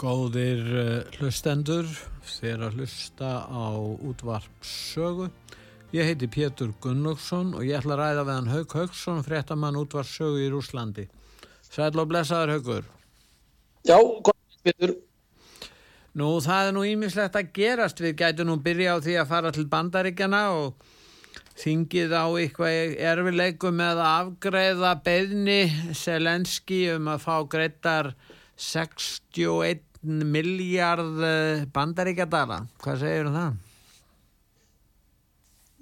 Góðir uh, hlustendur, þér að hlusta á útvarpsögu. Ég heiti Pétur Gunnlaugsson og ég ætla að ræða við hann Haug Haugsson, fréttamann útvarpsögu í Rúslandi. Sæl og blessaður Haugur. Já, góðið Pétur. Nú, það er nú ímislegt að gerast. Við gætu nú byrja á því að fara til bandaríkjana og þingið á eitthvað erfileikum með að afgreða beðni Selenski um að fá greitar 61 miljard eh, bandaríkjadala. Hvað segir um það?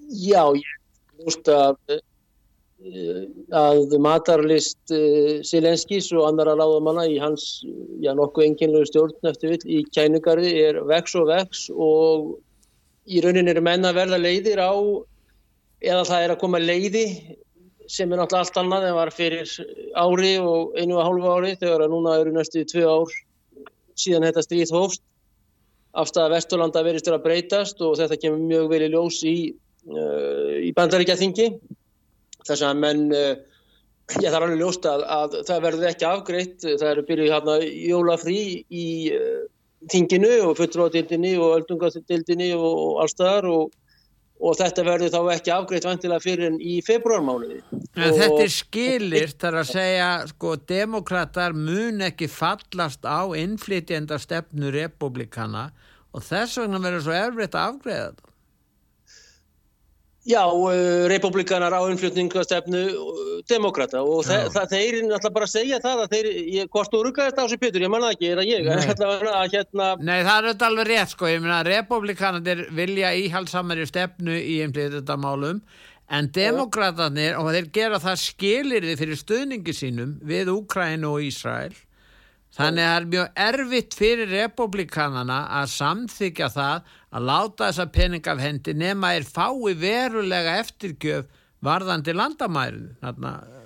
Já, ég veist að, eh, að matarlist eh, Silenskis og annara láðamanna í hans, já nokkuð enginlegu stjórn eftir vill í kænugarði er vex og vex og í rauninni eru menna verða leiðir á eða það er að koma leiði sem er náttúrulega allt annað en var fyrir ári og einu og hálfu ári þegar að núna eru næstu tvö ár síðan þetta stríð hófst. Afstæða Vesturlanda verist að breytast og þetta kemur mjög vel í ljós í, uh, í bandaríkja þingi. Þess að menn, uh, ég þarf alveg ljóst að, að það verður ekki afgreitt. Það eru byrjuð hérna jólafrí í uh, þinginu og fulltróðdildinni og öldungadildinni og, og allstaðar og og þetta verður þá ekki afgreitt vantilega fyrir í februarmánuði. En þetta er skilir þar að segja sko demokrater mun ekki fallast á innflytjenda stefnu republikana og þess vegna verður svo erfitt að afgreiða þetta. Já, uh, republikanar á innflutningastefnu uh, demokrata og þe það, þeir er náttúrulega bara að segja það að þeir, ég, hvort þú ruggaði þetta á sig Pétur, ég manna ekki, er það ég? Nei. Að, hérna... Nei, það er þetta alveg rétt sko, ég meina republikanir vilja íhaldsamari stefnu í innflytjandamálum en demokratanir, og þeir gera það skilir þið fyrir stöðningi sínum við Úkrænu og Ísrael Þannig að það er mjög erfitt fyrir republikanana að samþykja það að láta þessa pening af hendi nema er fái verulega eftirgjöf varðandi landamærin,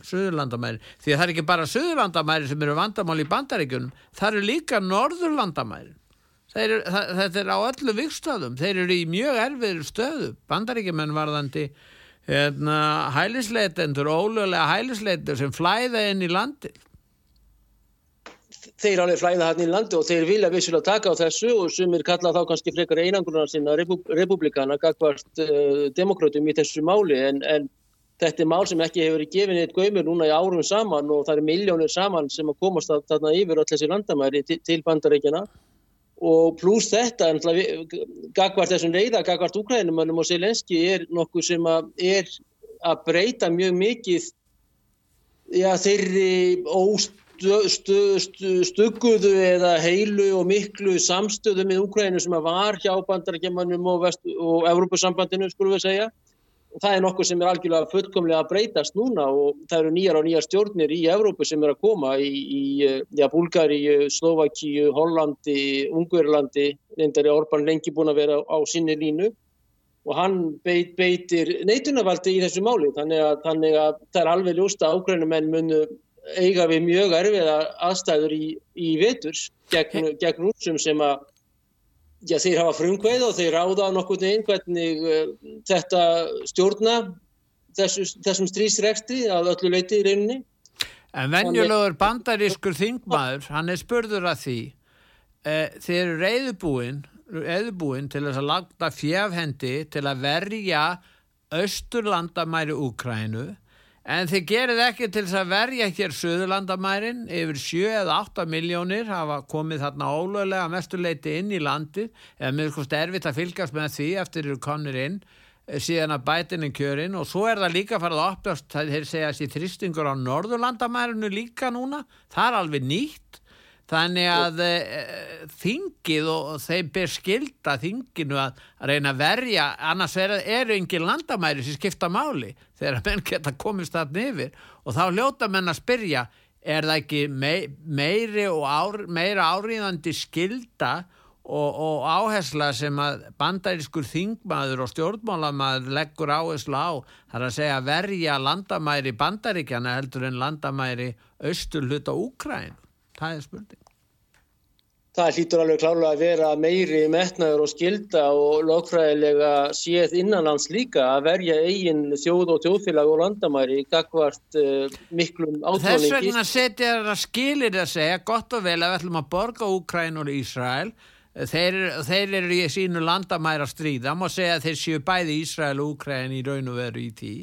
söðurlandamærin. Því að það er ekki bara söðurlandamærin sem eru vandamál í bandaríkunum, það eru líka norðurlandamærin. Er, það, þetta er á öllu vikstöðum, þeir eru í mjög erfiður stöðu. Bandaríkjumenn varðandi hérna, hælisleitendur, ólögulega hælisleitendur sem flæða inn í landið þeir alveg flæða hann í landi og þeir vilja vissulega taka á þessu og sumir kalla þá kannski frekar einangrunar sinna republikana gagvart uh, demokratum í þessu máli. En, en þetta er mál sem ekki hefur verið gefin eitt göymur núna í árum saman og það er miljónir saman sem að komast að, þarna yfir öll þessi landamæri til, til bandarækjana og pluss þetta gagvart þessum reyða, gagvart úkrænumannum og Selenski er nokkuð sem að er að breyta mjög mikið já, þeirri óst stugguðu eða heilu og miklu samstöðu með Úkrænu sem var hjá bandarækjumannum og, og Evrópusambandinu skulum við segja. Og það er nokkuð sem er algjörlega fullkomlega að breytast núna og það eru nýjar og nýjar stjórnir í Evrópu sem er að koma í, í ja, Búlgaríu, Slovakíu, Hollandi, Ungverlandi, reyndar er Orban lengi búin að vera á, sinni línu. Og hann beit, beitir neitunarvaldi í þessu máli þannig að, þannig að það er alveg ljósta að ákveðnumenn munu eiga við mjög erfiða aðstæður í, í veturs gegn, gegn útsum sem að já, þeir hafa frumkveið og þeir ráða nokkur neginn hvernig uh, þetta stjórna þessu, þessum strísrekstri að öllu leiti í rauninni. En venjulegur bandarískur þingmaður, hann er spurður að því, eh, þeir eru reyðubúin, reyðubúin til þess að lagta fjafhendi til að verja austurlandamæri Úkrænu en þið gerið ekki til þess að verja hér söðurlandamærin yfir 7 eða 8 miljónir hafa komið þarna ólöglega mestuleiti inn í landi eða mjög sko sterfitt að fylgjast með því eftir eru konir inn eh, síðan að bætinin kjörin og svo er það líka farið að opnast, þeir segja þessi þristingur á norðurlandamærinu líka núna. Það er alveg nýtt Þannig að e, þingið og þeim ber skilda þinginu að, að reyna að verja, annars er, eru engin landamæri sem skipta máli þegar menn geta komist þarna yfir og þá ljóta menn að spyrja, er það ekki meiri og ár, meira áriðandi skilda og, og áhersla sem að bandarískur þingmaður og stjórnmálamaður leggur áhersla á, þar að segja verja landamæri bandaríkjana heldur en landamæri austur hluta Úkræn? Það er spurning það hlýtur alveg klálega að vera meiri metnaður og skilda og lagfræðilega séð innanlands líka að verja eigin þjóð og þjóðfélag og landamæri í gagvart uh, miklum átóningi. Þess vegna setja það skilir að segja gott og vel að við ætlum að borga Úkræn og Ísrael þeir, þeir eru í sínu landamæra stríða má segja að þeir séu bæði Ísrael og Úkræn í raun og veru í tí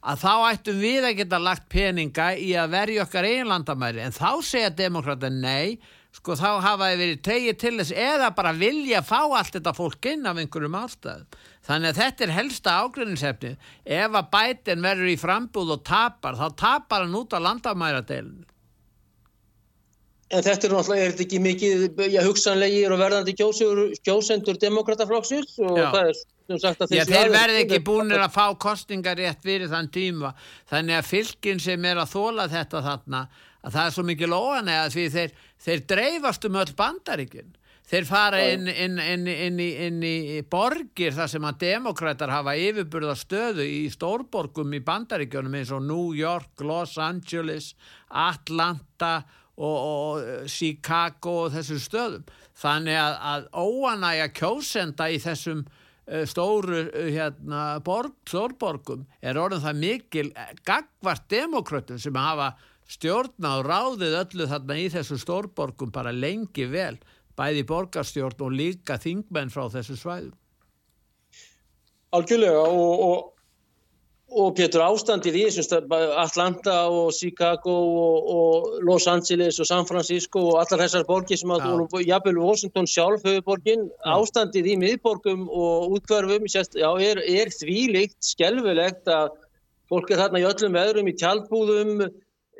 að þá ættum við að geta lagt peninga í að verja okkar eigin landamæri en þá segja demokrata nei sko þá hafaði verið tegið til þess eða bara vilja fá allt þetta fólk inn af einhverjum ástæðum. Þannig að þetta er helsta ágrinnsefni. Ef að bætin verður í frambúð og tapar, þá tapar hann út á landamæradeilinu. En þetta er náttúrulega, er þetta ekki mikið, já, hugsanlegir og verðandi kjósendur demokrataflokksins og já. það er sem sagt að þessi... Já, þeir verði ekki búinir að fá kostingar rétt fyrir þann tíma. Þannig að fylginn sem er að þóla þetta þarna, að það er svo mikið lóan eða því þeir þeir dreifast um öll bandaríkinn þeir fara inn, inn, inn, inn í borgir þar sem að demokrætar hafa yfirburða stöðu í stórborgum í bandaríkjónum eins og New York, Los Angeles Atlanta og, og Chicago og þessum stöðum þannig að, að óanægja kjósenda í þessum uh, stóru uh, hérna, borg, stórborgum er orðin það mikil eh, gagvart demokrætum sem hafa stjórna og ráðið öllu þarna í þessu stórborgum bara lengi vel, bæði borgarstjórn og líka þingmenn frá þessu svæðum. Algjörlega og, og, og Pétur ástandið í Atlanta og Chicago og, og Los Angeles og San Francisco og allar þessar borgir sem að ja. jafnvel Washington sjálf höfuborgin, ja. ástandið í miðborgum og útkverfum já, er, er því líkt skjálfilegt að fólk er þarna í öllum veðrum í tjálpúðum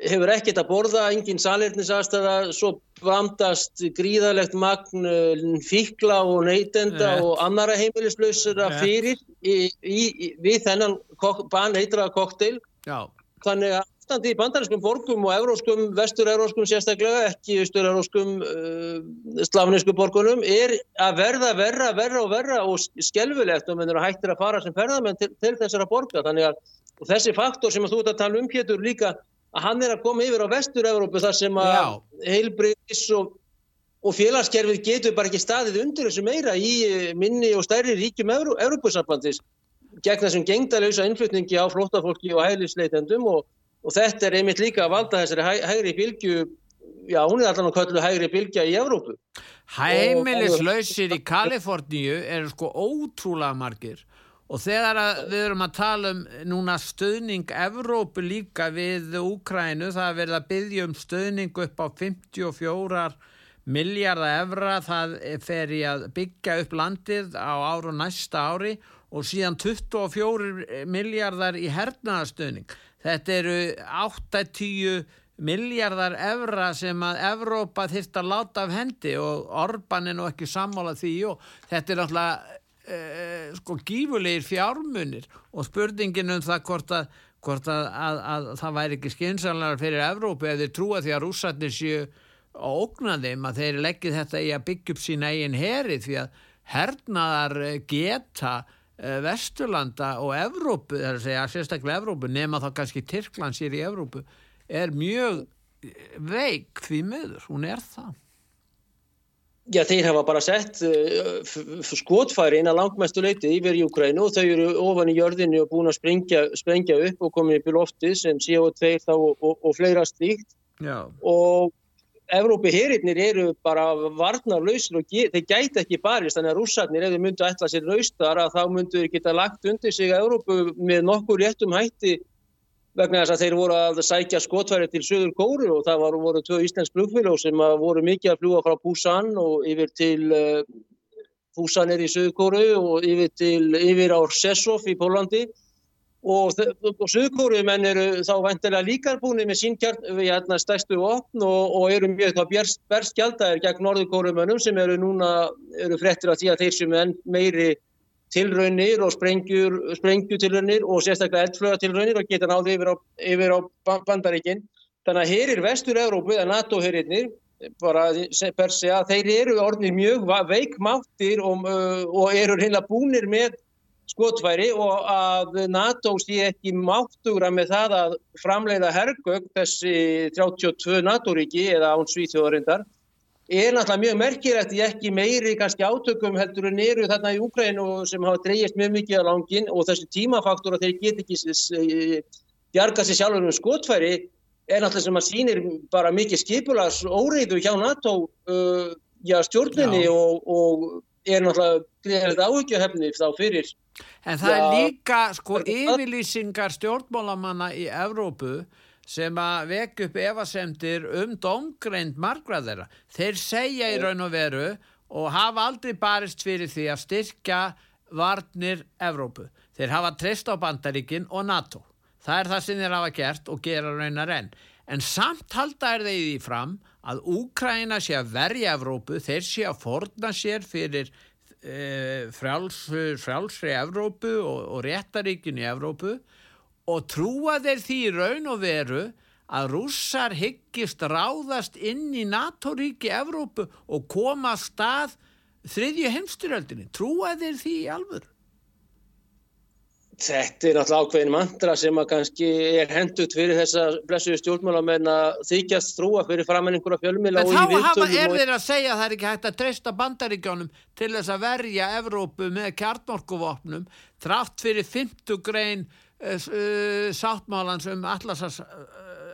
hefur ekkert að borða, engin salirnisastæða, svo vamdast gríðalegt magn eh, fíkla og neytenda Rétt. og annara heimilislausara fyrir í, í, í, við þennan baneitraða kokteil. Þannig að í bandariskum borgum og euróskum, vestur-euróskum sérstaklega, ekki austur-euróskum uh, slafnisku borgunum, er að verða verra, verra og verra og skelvilegt og mennur að hættir að fara sem ferðamenn til, til þessara borga. Þannig að þessi faktor sem að þú ert að tala um, Pétur, líka að hann er að koma yfir á vestur-Európu þar sem að heilbriðis og, og félagskerfið getur bara ekki staðið undir þessu meira í eh, minni og stærri ríkjum Európusambandis gegn þessum gengdalauðsa innflutningi á flóttafólki og hæglisleitendum og, og þetta er einmitt líka að valda þessari hæ, hægri bilgju já, hún er allan að köllu hægri bilgja í Európu Hægmilislausir í Kaliforníu eru sko ótrúlega margir Og þegar við erum að tala um núna stöðning Evrópu líka við Úkrænu, það er verið að byggja um stöðning upp á 54 miljardar evra, það fer í að byggja upp landið á áru næsta ári og síðan 24 miljardar í hernaðastöðning. Þetta eru 8-10 miljardar evra sem að Evrópa þýrt að láta af hendi og Orban er nú ekki sammála því og þetta er náttúrulega eh, sko gífulegir fjármunir og spurningin um það hvort að, hvort að, að, að það væri ekki skynsalar fyrir Evrópu eða þeir trúa því að rússarnir séu á ógnaðum að þeir leggja þetta í að byggja upp sín eigin heri því að hernaðar geta eh, Vesturlanda og Evrópu, það er að segja sérstaklega Evrópu, nema þá kannski Tyrkland sér í Evrópu, er mjög veik því meður, hún er það. Já, þeir hafa bara sett uh, skotfæri inn að langmestu leiti yfir í Ukrænu og þau eru ofan í jörðinu og búin að sprengja, sprengja upp og komið upp í lofti sem CO2 þá og, og, og fleira stíkt og Evrópi herinnir eru bara varnarlausir og þeir gæti ekki barist þannig að rússarnir ef þeir myndu ætla sér raustar að þá myndu þeir geta lagt undir sig að Evrópu með nokkur réttum hætti vegna þess að þeir voru að sækja skotfæri til Suður Kóru og það var, voru tvö íslensk flugfélag sem voru mikið að fljúa frá Busan og yfir til uh, Busan er í Suður Kóru og yfir, til, yfir á Sessov í Pólandi og, og Suðkórumenn eru þá vantilega líkarbúni með sín hérna stæstu opn og, og eru mjög berskjaldæðir gegn Norðurkórumennum sem eru núna, eru frettir að því að þeir sem enn meiri tilraunir og sprengjutilraunir og sérstaklega eldflögatilraunir og geta náði yfir á, yfir á bandaríkinn. Þannig að hér er vestur-Európu, eða NATO-herriðnir, bara per se að þeir eru orðinir mjög veikmáttir og, og eru hérna búnir með skotfæri og að NATO sé ekki máttugra með það að framleiða hergögg þessi 32 NATO-ríki eða án svíþjóðarindar er náttúrulega mjög merkilegt í ekki meiri kannski átökum heldur en eru þarna í Úkrænu sem hafa dreyjast mjög mikið á langin og þessi tímafaktor að þeir get ekki bjarga sér sjálfur um skotfæri er náttúrulega sem að sínir bara mikið skipulags óreiðu hjá NATO uh, já, stjórnunni og, og er náttúrulega áhyggjuhefni þá fyrir En það Já. er líka sko yfirlýsingar stjórnmálamanna í Evrópu sem að vekja upp evasemtir um domgreind margra þeirra. Þeir segja í raun og veru og hafa aldrei barist fyrir því að styrkja varnir Evrópu. Þeir hafa treyst á bandaríkin og NATO. Það er það sem þeir hafa gert og gera raunar enn. En samt halda er þeir því fram að Úkraina sé að verja Evrópu, þeir sé að forna sér fyrir e, fráls, frálsri Evrópu og, og réttaríkin í Evrópu og trúa þeir því raun og veru að rússar hyggist ráðast inn í NATO-ríki Evrópu og koma stað þriðju heimstyröldinni. Trúa þeir því í alvöru? Þetta er náttúrulega ákveðin mantra sem að kannski er hendut fyrir þessa blessuðu stjórnmálamenn að þykjast trúa fyrir framenningur af fjölmila og í viðtöðum. En þá hafa er þeir að segja að það er ekki hægt að treysta bandaríkjónum til þess að verja Evrópu með kjartmorkuvopnum trátt fyrir 50 grein sáttmálans um allarsas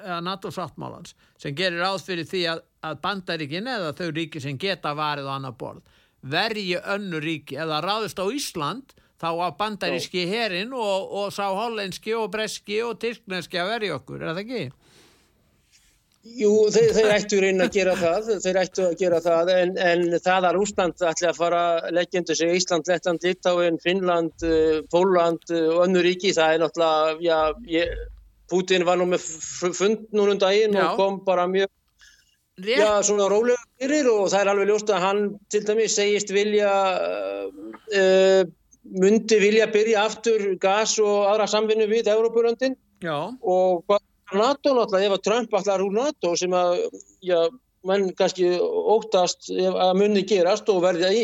eða NATO sáttmálans sem gerir áð fyrir því að, að bandaríkin eða þau ríki sem geta varið á annar borð verji önnu ríki eða ráðist á Ísland þá á bandaríski herin og, og sá hollenski og breski og tyrkneski að verja okkur, er það ekki? Jú, þeir, þeir ættu reyna að gera það, þeir ættu að gera það en, en það að Úsland ætla að fara leggjöndu sig Ísland, Lettland, Litáin, Finnland, eh, Póland eh, og önnu ríki, það er náttúrulega, já, ég, Putin var nú með fund núnum daginn já. og kom bara mjög Rétt. Já, svona rólega fyrir og það er alveg ljóst að hann til dæmis segist vilja uh, myndi vilja byrja aftur gas og aðra samvinnu við Európuröndin og hvað NATO náttúrulega ef að Trump allar úr NATO sem að já, menn kannski óttast að munni gerast og verði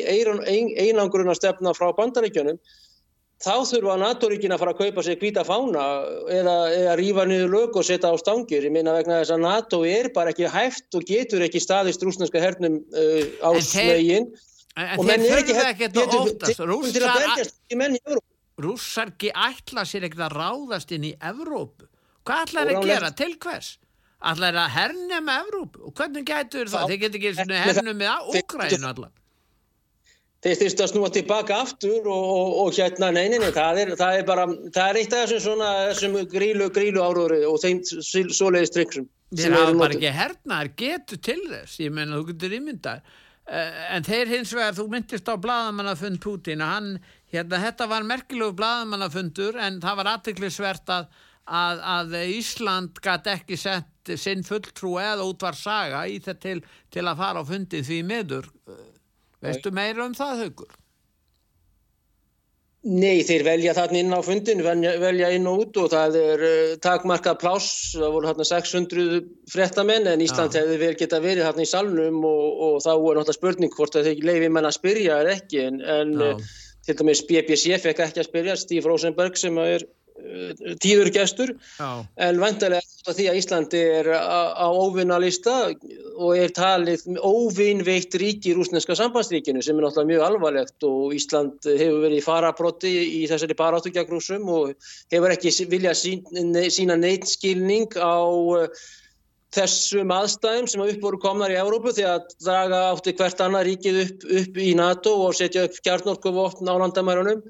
einangruna stefna frá bandaríkjunum þá þurfa NATO-ríkin að fara að kaupa sér hvita fána eða, eða rýfa niður lög og setja á stangir. Ég meina vegna þess að NATO er bara ekki hæft og getur ekki staðist rúsneska hernum uh, á smegin. Þeir En þeir þurfa ekkert að óttast. Rússar ætla sér ekkert að ráðast inn í Evrópu. Hvað ætlar það að gera? Til hvers? Ætlar það að herna með Evrópu? Og hvernig getur það? Þeir getur ekki herna með Úkrænu allar. Þeir þurftu að snúa tilbaka aftur og, og, og hérna, nei, nei, nei, það er, það er bara, það er eitt af þessum svona, þessum grílu, grílu áróri og þeim svoleiðis tryggsum. Þeir hafa bara ekki herna, það getur til þess, ég menna, þú getur ímyndað. Eh, en þeir hins vegar, þú myndist á bladamannafund Putin og hann, hérna, þetta var merkilegu bladamannafundur en það var aðtiklisvert að, að, að Ísland gæti ekki sett sinn fulltrú eða útvar saga í þetta til, til að fara á fundið því miður. Eh, veistu meira um það, Haugur? Nei, þeir velja þarna inn á fundin, velja inn og út og það er uh, takmarkað pláss, það voru hérna 600 frettamenn en Ísland ja. hefði vel geta verið hérna í salnum og, og þá er náttúrulega spurning hvort það þeir leiði menn að spyrja er ekki en, en ja. uh, til dæmis BBC fekk ekki að spyrja, Steve Rosenberg sem er tíður gestur Já. en vantarlega því að Íslandi er á óvinnalista og er talið óvinnveikt ríki í rúsneska sambandsríkinu sem er náttúrulega mjög alvarlegt og Ísland hefur verið í farabrotti í þessari baráttu gegn rúsum og hefur ekki viljað sína neitt skilning á þessum aðstæðum sem upp voru komnar í Európu því að draga átti hvert annað ríkið upp, upp í NATO og setja upp kjarnorkuvopn á landamærunum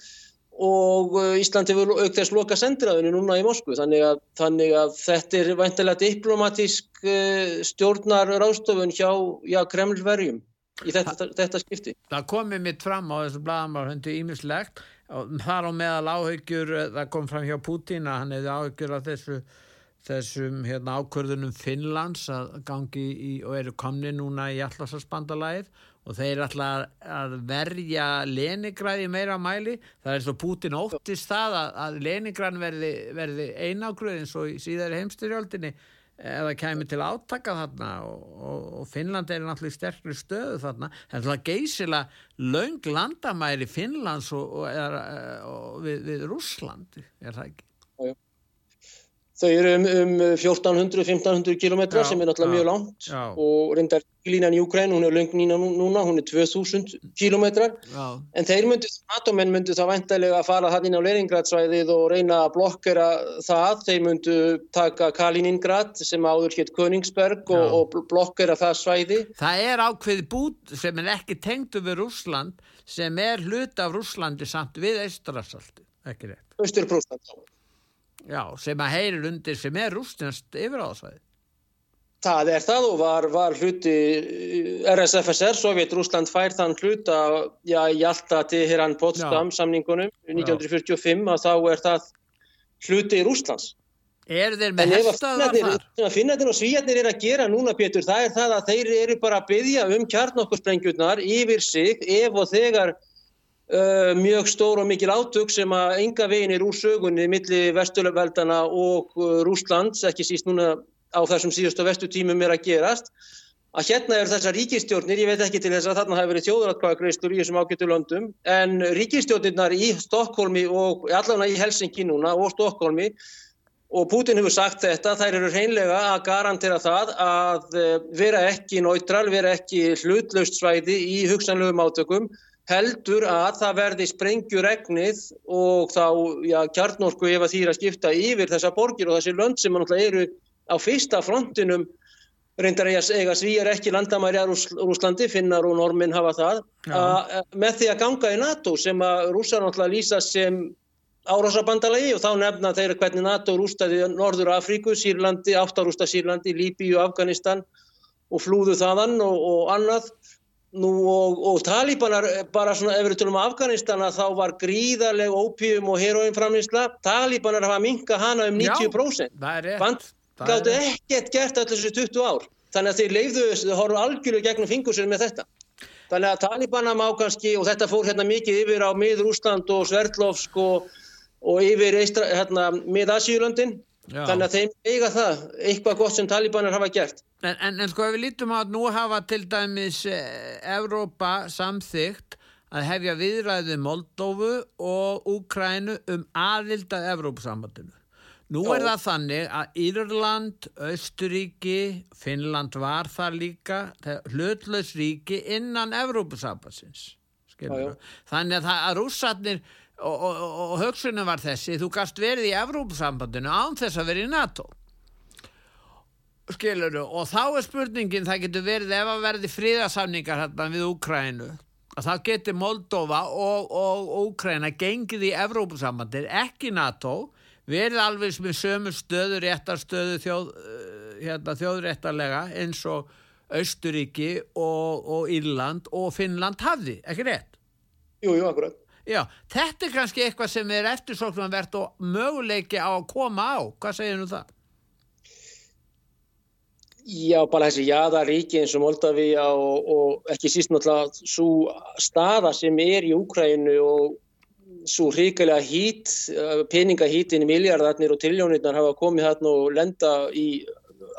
og uh, Íslandi vil aukþess loka sendiræðinu núna í Moskvu þannig að, þannig að þetta er veintilega diplomatísk uh, stjórnar ráðstofun hjá, hjá Kremlverjum í þetta, þetta skipti. Það komið mitt fram á þessu blagamárhundi ímislegt þar á meðal áhyggjur, eh, það kom fram hjá Putin að hann hefði áhyggjur af þessu þessum hérna, ákvörðunum Finnlands að gangi í, og eru komni núna í allarsasbandalæð og þeir ætla að verja Leningræði meira mæli. Það er svo Putin óttist það að, að Leningræn verði, verði einágröð eins og í síðari heimstyrjöldinni eða kemur til átaka þarna og, og, og Finnland er náttúrulega sterkri stöðu þarna. Það er geysilega laung landamæri Finnlands og, og við, við Rúslandi er það ekki Þau eru um, um 1400-1500 kilometra sem er náttúrulega já, mjög langt já. og reyndar línan í Ukræn, hún er löng nýna núna, hún er 2000 kilometrar en þeir myndu, NATO-menn myndu þá væntalega að fara hann inn á Leningradsvæðið og reyna að blokkera það, þeir myndu taka Kaliningrad sem áður hétt Königsberg og, og blokkera það svæði. Það er ákveð bút sem er ekki tengdu við Rúsland sem er hlut af Rúslandi samt við Eistrasalti, ekki rétt? Östurprúsland, já. Já, sem að heyrir undir sem er rústinast yfir ásvæði. Það er það og var, var hluti eh, RSFSR, Sovjet-Rúsland fær þann hlut að, já, í alltaf til hérann Potsdam já. samningunum 1945 að þá er það hluti í Rúslands. Er þeir með hefstaðar þar? Finnarnir og svíjarnir er að gera núna, Pétur, það er það að þeir eru bara að byggja um kjarnokkursprengjurnar yfir sig ef og þegar Uh, mjög stór og mikil átök sem að enga veginn er úr sögunni millir vesturveldana og uh, Rúslands, ekki síst núna á þessum síðustu vestutímum er að gerast. Að hérna eru þessar ríkistjórnir, ég veit ekki til þess að þarna hafi verið þjóðratkvæðagreistur í þessum ágættu löndum, en ríkistjórnirnar í Stokkólmi og allavega í Helsingi núna og Stokkólmi og Putin hefur sagt þetta, þær eru hreinlega að garantera það að uh, vera ekki náttral, vera ekki hlutlaust svæði í hugsanlegum átökum heldur að það verði sprengjuregnið og þá já, kjarnorku ef að þýra skipta yfir þessa borgir og þessi lönd sem eru á fyrsta frontinum reyndar að eiga svíjar ekki landamæri að Rúslandi, finnar og normin hafa það, að, með því að ganga í NATO sem að rússar náttúrulega lýsa sem árásabandalagi og þá nefna þeirra hvernig NATO rústaði Norður Afríku, Sýrlandi, áttarústa Sýrlandi, Líbíu, Afganistan og flúðu þaðan og, og annað Nú og, og talibanar, bara svona ef við tölum á Afganistana, þá var gríðarleg ópíum og heroinframlýsla. Talibanar hafa minka hana um 90%. Já. Band gáttu ekkert gert allir þessu 20 ár. Þannig að þeir leifðu, þau horfðu algjörlega gegnum fingursir með þetta. Þannig að Talibana má kannski, og þetta fór hérna mikið yfir á miður Úsland og Sverdlovsk og, og yfir hérna, mið Asíulöndin. Þannig að þeim eiga það, eitthvað gott sem talibanar hafa gert. En, en, en sko ef við lítum á að nú hafa til dæmis eh, Evrópa samþygt að hefja viðræði Moldófu og Úkrænu um aðild að Evrópusambandinu. Nú er það þannig að Írland, Östuríki, Finnland var þar líka, hlutlaus ríki innan Evrópusambansins. Þannig að, að rússatnir og, og, og högsunum var þessi þú gast verið í Evrópusambandinu án þess að verið í NATO skiluru og þá er spurningin það getur verið ef að verði fríðasamningar hérna við Úkrænu að það getur Moldova og, og Úkræna gengið í Evrópusambandir ekki NATO verið alveg með sömu stöðu réttarstöðu þjóð, eh, hérna, þjóðréttarlega eins og Östuríki og, og Írland og Finnland hafði, ekki rétt? Jú, jú, akkurat Já, þetta er kannski eitthvað sem er eftirsóknarvert og möguleiki á að koma á. Hvað segir þú það? Já, bara þessi jæðaríki eins og Moldavíja og, og ekki síst náttúrulega svo staða sem er í Úkrænu og svo hrikalega hít, peningahítin í miljardarnir og triljónirnar hafa komið hérna og lenda í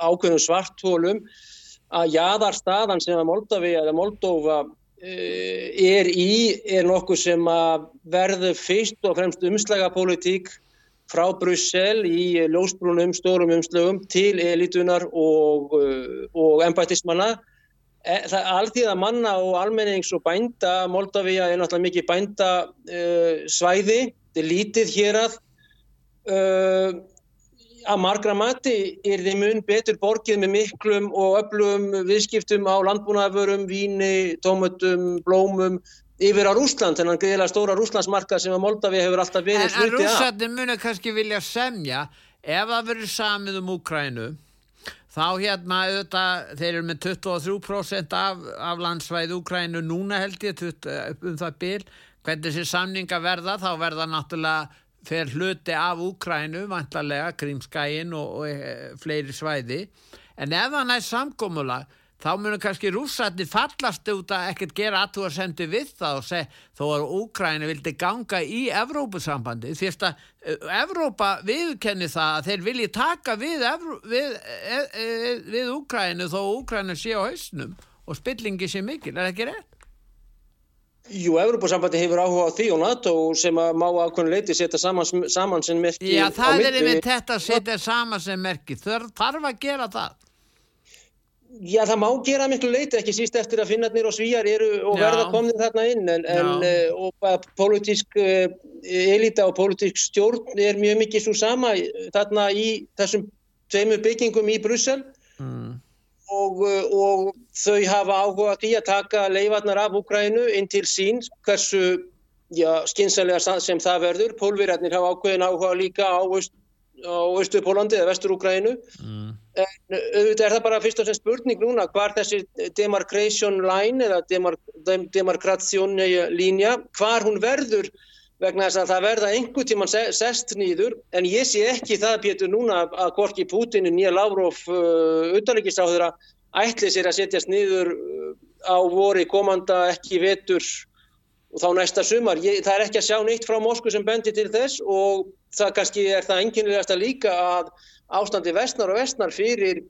ákveðnum svarthólum að jæðarstaðan sem að Moldavíja eða Moldófa Eh, er í, er nokkuð sem að verður fyrst og fremst umslagapólitík frá Brussel í ljósbrúnum, stórum umslögum til elitunar og, eh, og ennbættismanna. Eh, það er alltíð að manna og almennings og bænda, Moldavíja er náttúrulega mikið bænda uh, svæði, þetta er lítið hér að. Uh, að margra mati er þið mun betur borgið með miklum og öflugum viðskiptum á landbúnaðavörum, víni, tómutum, blómum yfir á Rúsland, þennan greiðilega stóra Rúslandsmarka sem að Moldavi hefur alltaf verið hluti af. En, rússarnir munu kannski vilja semja ef það verður samið um Úkrænu þá hérna auðvitað, þeir eru með 23% af, af landsvæð Úkrænu núna held ég 20, um það byl, hvernig þessi samninga verða þá verða náttúrulega fer hluti af Úkrænu vantarlega, Grímskæin og, og e, fleiri svæði en ef það næst samgómulag þá munum kannski rússatni fallast út að ekkert gera aðtú að sendu við það og segja þó að Úkræni vildi ganga í Evrópusambandi því að eh, Evrópa viðkenni það að þeir vilji taka við, við, e, e, við Úkræni þó Úkræni sé á hausnum og spillingi sé mikil, er það ekki rétt? Jú, Evrópusambandi hefur áhuga á því og NATO sem að má ákveðinu setja saman, saman sem merki Já, það er einmitt þetta að setja saman sem merki. Þarf að gera það Já, það má gera miklu leiti, ekki síst eftir að finnarnir og svíjar eru og Já. verða komnið þarna inn en, en uh, politísk uh, elita og politísk stjórn er mjög mikið svo sama þarna í þessum tveimur byggingum í Brussel mm. og, uh, og þau hafa áhuga því að taka leifarnar af Ukrænu inn til sín hversu ja, skinsalega sem það verður. Pólverjarnir hafa ákveðin áhuga líka á Östu-Pólandi eða Vestur-Ukrænu mm. En auðvitað er það bara fyrst og semst spurning núna hvar þessi demarcation line eða demar, dem, demarkration línja, hvar hún verður vegna þess að það verða einhver tíman sest nýður en ég sé ekki það Pétur núna að Gorki Pútinu nýja Lavrov uh, utanrikiðsáður að ætli sér að setjast nýður uh, á vori komanda ekki vetur og þá næsta sumar. Ég, það er ekki að sjá neitt frá Moskvu sem bendi til þess og það kannski er það enginlegast að líka að ástandi vestnar og vestnar fyrir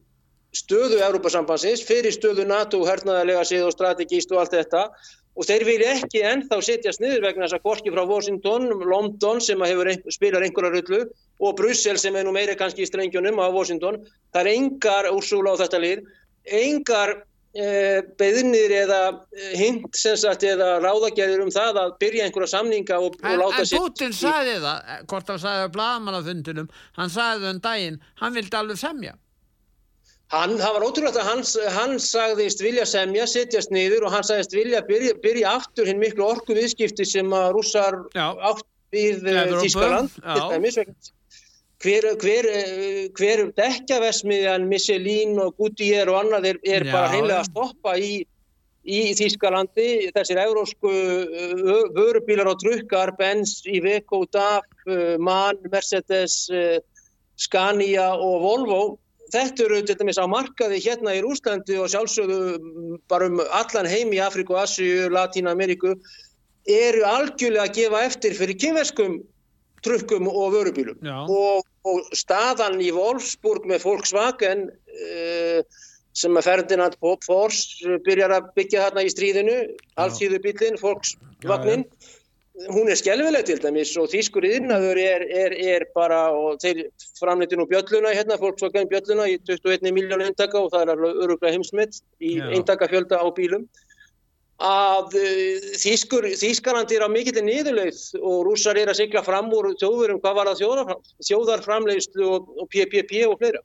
stöðu Európa-sambansins, fyrir stöðu NATO, hernaðarlega síð og strategíst og allt þetta. Og þeir vilja ekki ennþá setjast niður vegna þess að korki frá Washington, London sem ein, spilar einhverja rullu og Brussel sem er nú meira kannski í strengjónum á Washington, það er engar úrsúla á þetta lið, engar e, beðnir eða eh, hint sagt, eða ráðagerður um það að byrja einhverja samninga og, og láta sér En Putin sagði það, hvort hann sagði á bladamannafundunum, hann sagði það um daginn hann vildi alveg semja. Hann, það var ótrúlega að hann, hann sagðist vilja semja, setjast niður og hann sagðist vilja byrja, byrja aftur hinn miklu orku viðskipti sem að rússar átt við Þískaland hver, hver, hver dekjavesmiðan Michelin og Goodyear og annað er, er bara heimlega að stoppa í, í Þískalandi þessir eurósku vörubílar og trukkar, Benz, Iveco, DAF, MAN, Mercedes Scania og Volvo. Þetta eru til dæmis á markaði hérna í Rúslandi og sjálfsögðu bara um allan heim í Afriku, Asju, Latína, Ameriku eru algjörlega að gefa eftir fyrir kynverskum trukkum og vörubílum. Og, og staðan í Wolfsburg með Volkswagen uh, sem að Ferdinand Fors byrjar að byggja þarna í stríðinu alltíðu bílinn, Volkswagen hún er skjálfileg til dæmis og þýskur yðnaður er, er, er bara og þeir framleitir nú bjölluna hérna, Volkswagen bjölluna í 21 miljónu eintaka og það er öruglega heimsmitt í eintaka fjölda á bílum að uh, Þýskur, Þýskarland er á mikillir niðurleið og rússar er að sigla fram úr þjóðurum hvað var það þjóðarframleiðslu og, og PPP og fleira.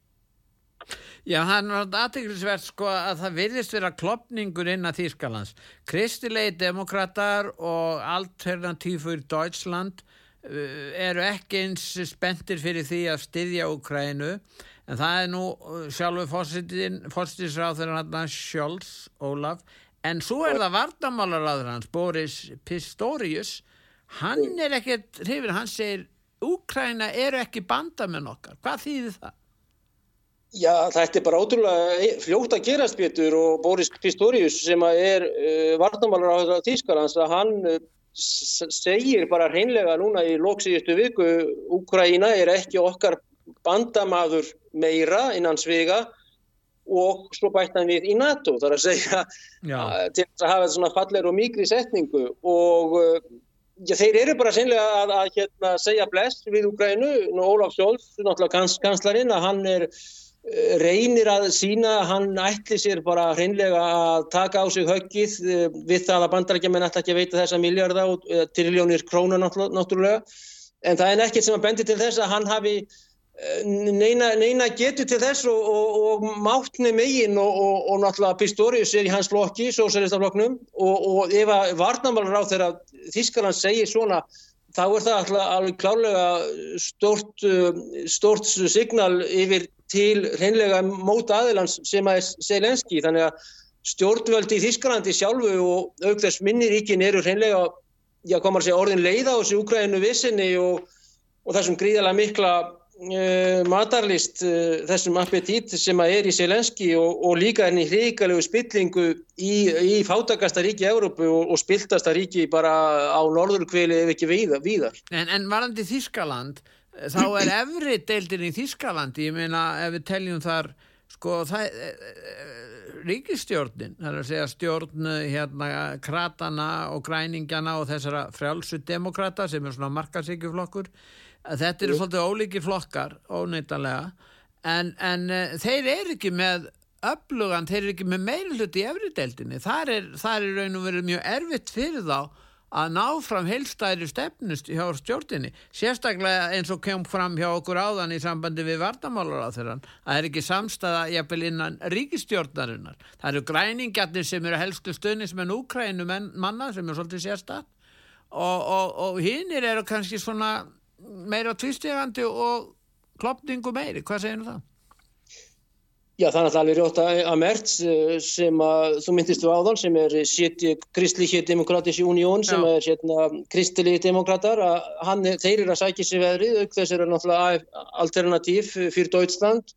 Já, það er náttúrulega aðteglisvert sko að það virðist vera klopningur inn að Þýskalands. Kristilegi demokrater og alternatífur Deutschland uh, eru ekki eins spendir fyrir því að styðja Ukrænu en það er nú uh, sjálfur fórstisráður Sjóls, Ólaf En svo er það vardamálaráður hans, Boris Pistorius, hann er ekkert hrifin, hann segir Úkræna eru ekki bandamenn okkar. Hvað þýðir það? Já, þetta er bara ótrúlega fljótt að gerast betur og Boris Pistorius sem er uh, vardamálaráður Þískarlands að hann uh, segir bara hreinlega núna í lóksíðustu viku Úkræna er ekki okkar bandamaður meira innan svega og svo bætt hann við í NATO þar að segja að, til að hafa svona falleir og mikri setningu og uh, já, þeir eru bara sennilega að, að hérna, segja bless við Ukrænu og Ólaf Sjóls, náttúrulega kans, kanslarinn að hann er uh, reynir að sína, hann ætli sér bara hreinlega að taka á sig höggið uh, við það að bandarækjaman ætla ekki að veita þessa miljardar og triljónir krónar náttúrulega. En það er nekkit sem að bendi til þess að hann hafi neina, neina getur til þess og, og, og máttni megin og, og náttúrulega Pistorius er í hans flokki, sósælistaflokknum og ef að varnamálar á þeirra Þískaland segir svona þá er það alltaf alveg klálega stort, stort signal yfir til hreinlega mót aðilans sem að er Selenski þannig að stjórnvöldi í Þískalandi sjálfu og auk þess minniríkin eru hreinlega, já komar að segja orðin leiða á þessu Ukraínu vissinni og, þessum gríðalega mikla uh, matarlist uh, þessum appetít sem að er í Selenski og, og líka henni hrigalegu spillingu í, í fátakasta ríki í Európu og, og spiltasta ríki bara á norðurkvili ef ekki víðar. víðar. En, en varandi Þískaland, þá er efri deildin í Þískaland, ég meina ef við teljum þar, sko það ríkistjórnin, það er að segja stjórn hérna kratana og græningjana og þessara frjálsu demokrata sem er svona markasíkjuflokkur þetta eru svolítið ólíki flokkar óneitanlega. En, en uh, þeir eru ekki með upplugan, þeir eru ekki með meilhluti í efrideldinni, þar er, þar er raun og verið mjög erfitt fyrir þá að ná fram heilstæðri stefnust hjá stjórninni, sérstaklega eins og kem fram hjá okkur áðan í sambandi við vartamálar á þeirran, það er ekki samstæða jafnvel innan ríkistjórnarinnar það eru græningjarnir sem eru helstu stöðnismenn Úkrænu manna sem er svolítið sérstak og, og, og hinnir eru kannski svona meira tvistegandi og klopningu meiri, hvað segir það? Já, það er alltaf alveg rjótt að Mertz eh, sem að, þú myndist þú áðan, sem er Kristlíkið Demokratísi Unión sem Já. er hérna, Kristlíkið Demokrater, hann, þeir eru að sækja sér veðrið, auk þess er náttúrulega alternatív fyrir Deutschland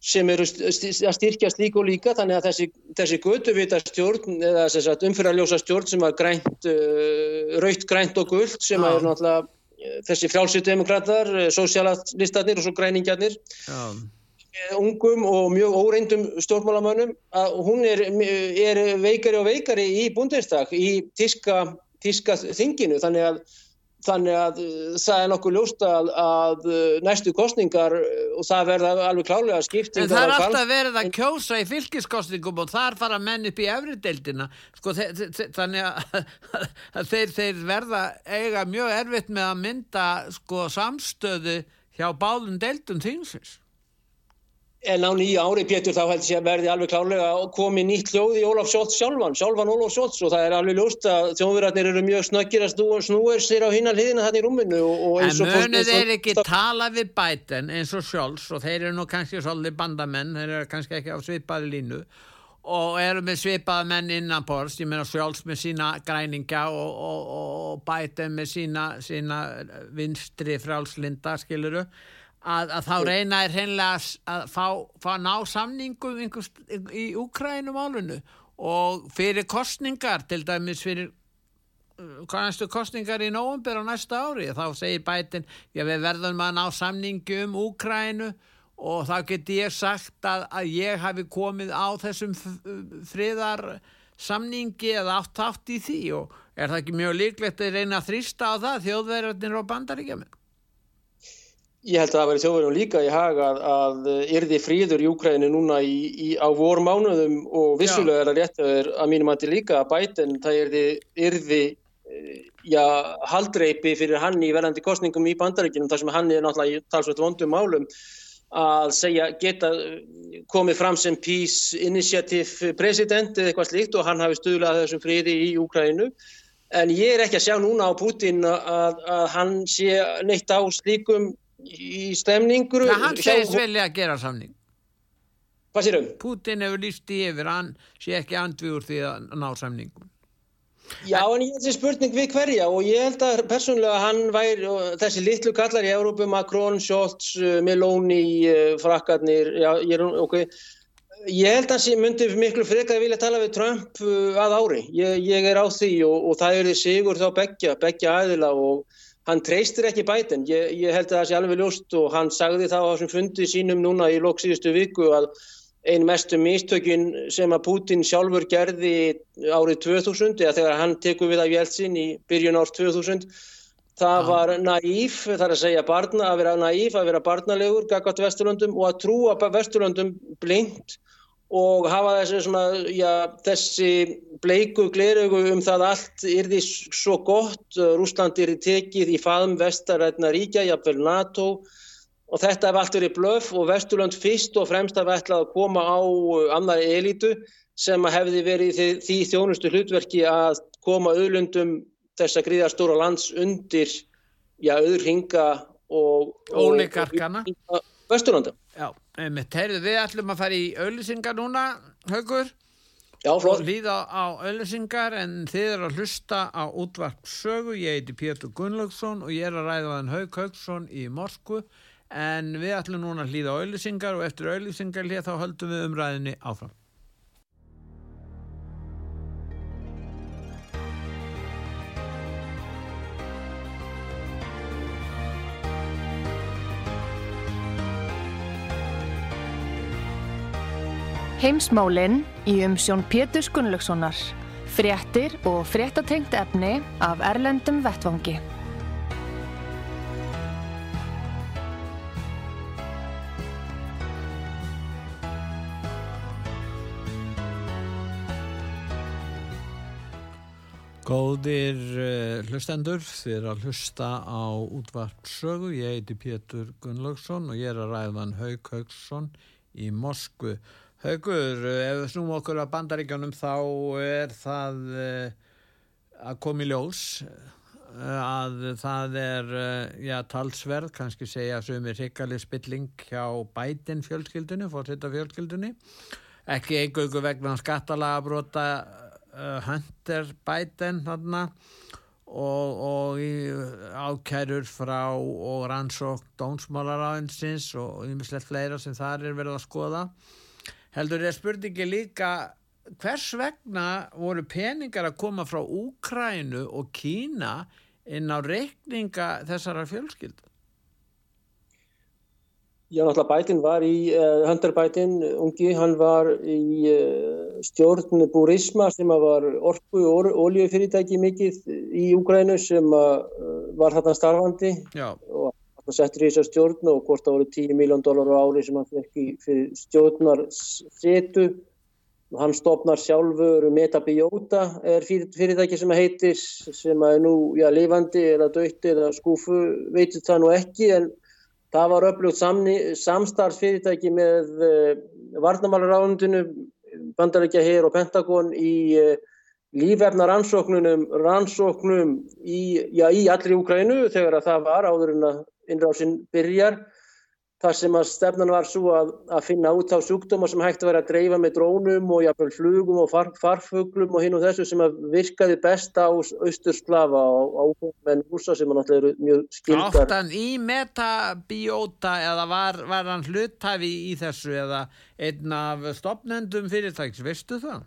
sem eru að styrkja slík og líka, þannig að þessi, þessi göduvita stjórn, eða umfyrarljósa stjórn sem var grænt, uh, raut grænt og gullt, sem Já. er náttúrulega þessi frjálsýtdemokrater, eh, sósialistarnir og svo græningjarnir Já. ungum og mjög óreindum stjórnmálamönnum að hún er, er veikari og veikari í búndistak í tíska, tíska þinginu þannig að Þannig að uh, það er nokkuð ljóst að, að uh, næstu kostningar uh, og það verða alveg klálega skipting. En það er alltaf verið að kjósa í fylgiskostningum og þar fara menn upp í efrideildina. Sko, þannig að, að þeir, þeir verða eiga mjög erfitt með að mynda sko, samstöðu hjá báðum deildum þingsins. En á nýja ári, Pétur, þá held ég að verði alveg klárlega að komi nýtt hljóð í Ólaf Sjóts sjálfan, sjálfan Ólaf Sjóts og það er alveg ljóst að þjóðverðarnir eru mjög snöggir að snúer sér á hinnan hliðina þannig í rúminu. En munið þeir ekki tala við bæten eins og Sjóls og þeir eru nú kannski svolítið bandamenn, þeir eru kannski ekki á svipaði línu. Og eru með svipaði menn innan borst, ég meina Sjóls með sína græningja og, og, og bæten með sína, sína vinstri frálslinda, skiluru að, að þá reyna er hreinlega að fá, fá ná samningum í Úkrænum álunu og fyrir kostningar til dæmis fyrir uh, hvað næstu kostningar í nógumber á næsta ári þá segir bætin já við verðum að ná samningu um Úkrænu og þá get ég sagt að, að ég hafi komið á þessum friðar samningi eða átt átt í því. Og er það ekki mjög líklegt að reyna að þrýsta á það þjóðverðarnir og bandaríkjaminn Ég held að það væri þjóðverðum líka í haga að, að yrði fríður í Úkræni núna í, í, á vor mánuðum og vissulega er það rétt að, að mínum að til líka að bæten það yrði, yrði já, haldreipi fyrir hann í verðandi kostningum í bandaríkinum þar sem hann er náttúrulega talsveit vondum málum að segja geta komið fram sem Peace Initiative president eða eitthvað slíkt og hann hafi stuðlað þessum fríði í Úkræninu en ég er ekki að sjá núna á Putin að, að hann sé neitt á slíkum í stemningur Það hann segist velja að gera samning Hvað sérum? Putin hefur líst í yfir hann sé ekki andviður því að ná samningum Já en ég held þessi spurning við hverja og ég held að persónulega hann væri þessi litlu kallar í Európu Macron, Scholz, uh, Meloni uh, frakkarnir já, ég, er, okay. ég held að hans myndi miklu frekar að vilja tala við Trump uh, að ári ég, ég er á því og, og það er sigur þá begja, begja aðila og hann treystir ekki bæten, ég, ég held að það sé alveg ljóst og hann sagði þá á þessum fundi sínum núna í loksíðustu viku að einn mestu místökin sem að Putin sjálfur gerði árið 2000 eða þegar hann tekur við af Jeltsin í byrjun árs 2000 það var naíf, það er að segja barna, að vera naíf, að vera barnalegur gaggat Vesturlöndum og að trúa Vesturlöndum blind og hafa þessi, svona, já, þessi bleiku gleraugu um það allt er því svo gott, Rúsland er tekið í faðum vestarætna ríkja, jafnvel NATO. Og þetta hef allt verið blöf og Vesturland fyrst og fremst hafði ætlað að koma á uh, annari elitu sem hefði verið því, því þjónustu hlutverki að koma auðlundum þessa gríðarstóra lands undir já, auðringa og Óleikarkana Vesturlanda Já, einmitt, heyrðu við ætlum að fara í auðlýsingar núna, Haugur Já, flott. Líða á auðlýsingar en þið eru að hlusta á útvarp sögu, ég heiti Pétur Gunnlaugsson og ég er að ræða hann Haug Haugsson í Moskvu en við ætlum núna að hlýða á auðlýsingar og eftir auðlýsingar hlýða þá höldum við umræðinni áfram. Heimsmálinn í umsjón Pétur Gunnlaugssonar. Fréttir og fréttatengt efni af Erlendum Vettvangi. Góðir uh, hlustendur, þið er að hlusta á útvarpsögu. Ég heiti Pétur Gunnlaugsson og ég er að ræðan Haug Haugsson í Moskvu. Haugur, eh, ef við snúum okkur að bandaríkjónum þá er það uh, að komi ljós uh, að það er já, talsverð, kannski segja sem er hrikalið spilling hjá bætin fjölskyldunni, fórsetta fjölskyldunni. Ekki eigaugu vegna skattalagabróta uh, Hunter Biden þarna og, og ákærur frá og rannsók dónsmálaráðinsins og yfirslegt fleira sem þar er verið að skoða heldur er spurningi líka hvers vegna voru peningar að koma frá Úkrænu og Kína inn á reikninga þessara fjölskyldu Já, náttúrulega Biden var í, uh, Hunter Biden, ungi, hann var í uh, stjórn Burisma sem var orku og oljufyrirtæki mikið í Úgrænu sem uh, var þarna starfandi Já. og hann settur í þessar stjórn og hvort það voru 10 miljón dólar á ári sem hann fekk í fyrir stjórnar setu og hann stopnar sjálfur Metabiota er fyrir, fyrirtæki sem heitir sem er nú, já, lifandi eða döyti eða skúfu, veitur það nú ekki en Það var öflugt samstarfsfyrirtæki með uh, eh, varnamálaráðundinu, bandarækja hér og Pentagon í uh, lífefna rannsóknunum, rannsóknum í, já, í allri Úkrænu þegar að það var áður en að innrásin byrjar þar sem að stefnan var svo að, að finna út á sjúkdóma sem hægt að vera að dreifa með drónum og jafnvel flugum og far, farfuglum og hinn og þessu sem að virkaði best á austurslafa á ákveðmenn húsa sem að náttúrulega eru mjög skildar. Áttan í metabióta eða var, var hann hluttæfi í þessu eða einn af stopnendum fyrirtæks, veistu það?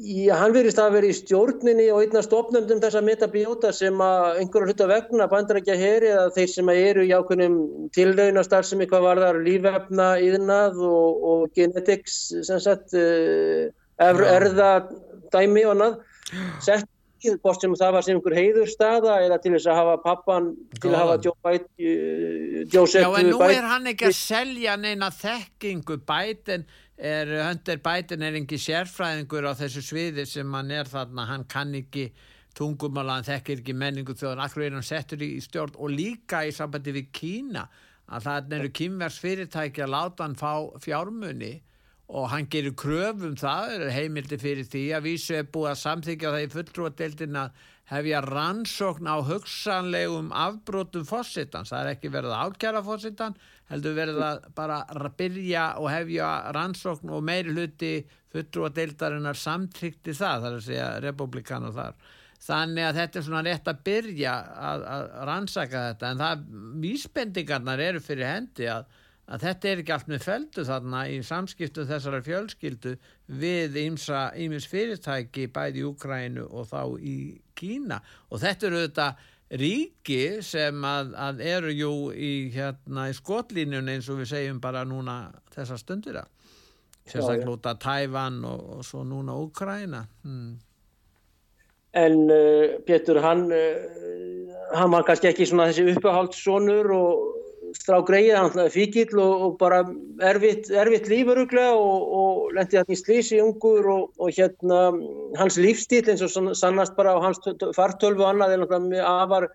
Já, hann verist að vera í stjórninni og einna stopnöndum þessa metabióta sem að einhverju hluta vegna bandar ekki að heri eða þeir sem eru í ákveðnum tilraunastar sem eitthvað varðar lífefna yðnað og, og genetics sem er, erða dæmi og annað. Sett bort sem það var sem einhver heiðurstaða eða til þess að hafa pappan til að hafa Joe Biden uh, Joseph Já en nú er hann ekki að selja neina þekkingu Biden er Hunter Biden er engi sérfræðingur á þessu sviði sem hann er þarna, hann kann ekki tungumála, hann þekkir ekki menningu þjóðan, akkur er hann settur í stjórn? Og líka í sambandi við Kína að það eru kýmvers fyrirtæki að láta hann fá fjármunni og hann gerir kröfum það, er heimildi fyrir því. Að vísu er búið að samþykja það í fulltrúadeildin að hefja rannsókn á hugsanlegum afbrótum fósittans, það er ekki verið að ákjara fósittan, heldur verið að bara byrja og hefja rannsókn og meiri hluti fulltrúadeildarinnar samtrykti það, er að segja republikanar þar. Þannig að þetta er svona rétt að byrja að, að rannsaka þetta en það vísbendingarnar eru fyrir hendi að að þetta er ekki allt með feldu þarna í samskiptu þessara fjölskyldu við ímis fyrirtæki bæði í Ukrænu og þá í Kína. Og þetta eru þetta ríki sem að, að eru jú í, hérna, í skotlínun eins og við segjum bara núna þessa stundir að sérstaklega út af Tævan og, og svo núna Ukræna hmm. En uh, Pétur hann uh, hann var kannski ekki svona þessi uppehaldssonur og strá greið, hann er fíkill og, og bara erfitt, erfitt lífuruglega og, og lendi hann í slísi ungur og, og hérna hans lífstíl eins og sannast bara á hans fartölfu og annað er náttúrulega afar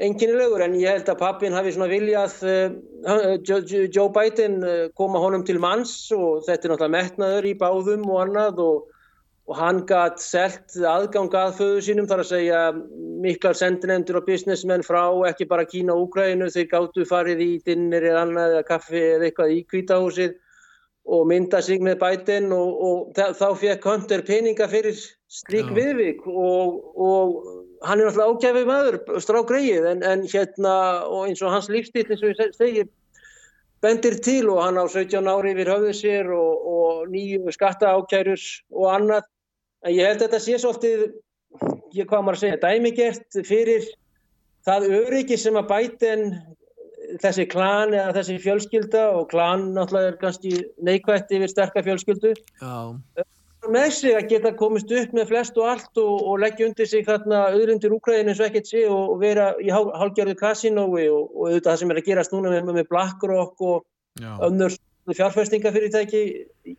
enginnilegur en ég held að pappin hafi svona viljað uh, Joe Biden uh, koma honum til manns og þetta er náttúrulega metnaður í báðum og annað og, og hann gætt selt aðgang að föðu sínum þar að segja miklar sendinendur og businessmenn frá ekki bara Kína og Úgrænu þeir gáttu farið í dinnir eða annað eða kaffi eða eitthvað í kvítahúsið og mynda sig með Biden og, og þá fekk Hunter peninga fyrir slík viðvík og, og hann er náttúrulega ágæfið maður, strá greið en, en hérna og eins og hans lífstíl eins og ég segi bendir til og hann á 17 ári yfir höfðu sér og, og nýju skatta ákærus og annað en ég held að þetta sé svolítið ég hvað maður að segja, dæmigert fyrir það öryggi sem að bæten þessi klan eða þessi fjölskylda og klan náttúrulega er kannski neikvægt yfir sterkar fjölskyldu Já. Með sig að geta komist upp með flest og allt og, og leggja undir sig þarna auðrundir Úkræðin eins og ekkert sé og, og vera í hálgjörðu kasinói og, og auðvitað það sem er að gerast núna með, með BlackRock og önnur fjárfæstingafyrirtæki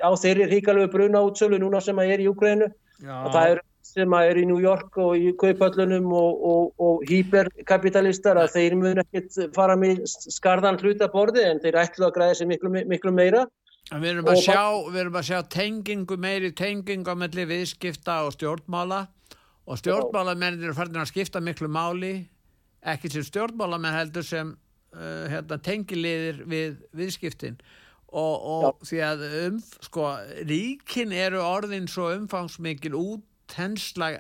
á þeirri ríkalöfu bruna útsölu núna sem að er í Úkræðinu og það er sem er í New York og í kaupöllunum og hýperkapitalistar að þeir mun ekkert fara með skarðan hlutaborði en þeir ætlu að græða sér miklu, miklu meira. Við erum, að sjá, við erum að sjá tengingu meiri tengingu á melli viðskipta og stjórnmála. Og stjórnmálamennir er farin að skipta miklu máli ekki sem stjórnmálamenn heldur sem uh, hérna, tengiliðir við viðskiptin og, og því að um, sko, ríkin eru orðin svo umfangsmikil út hensla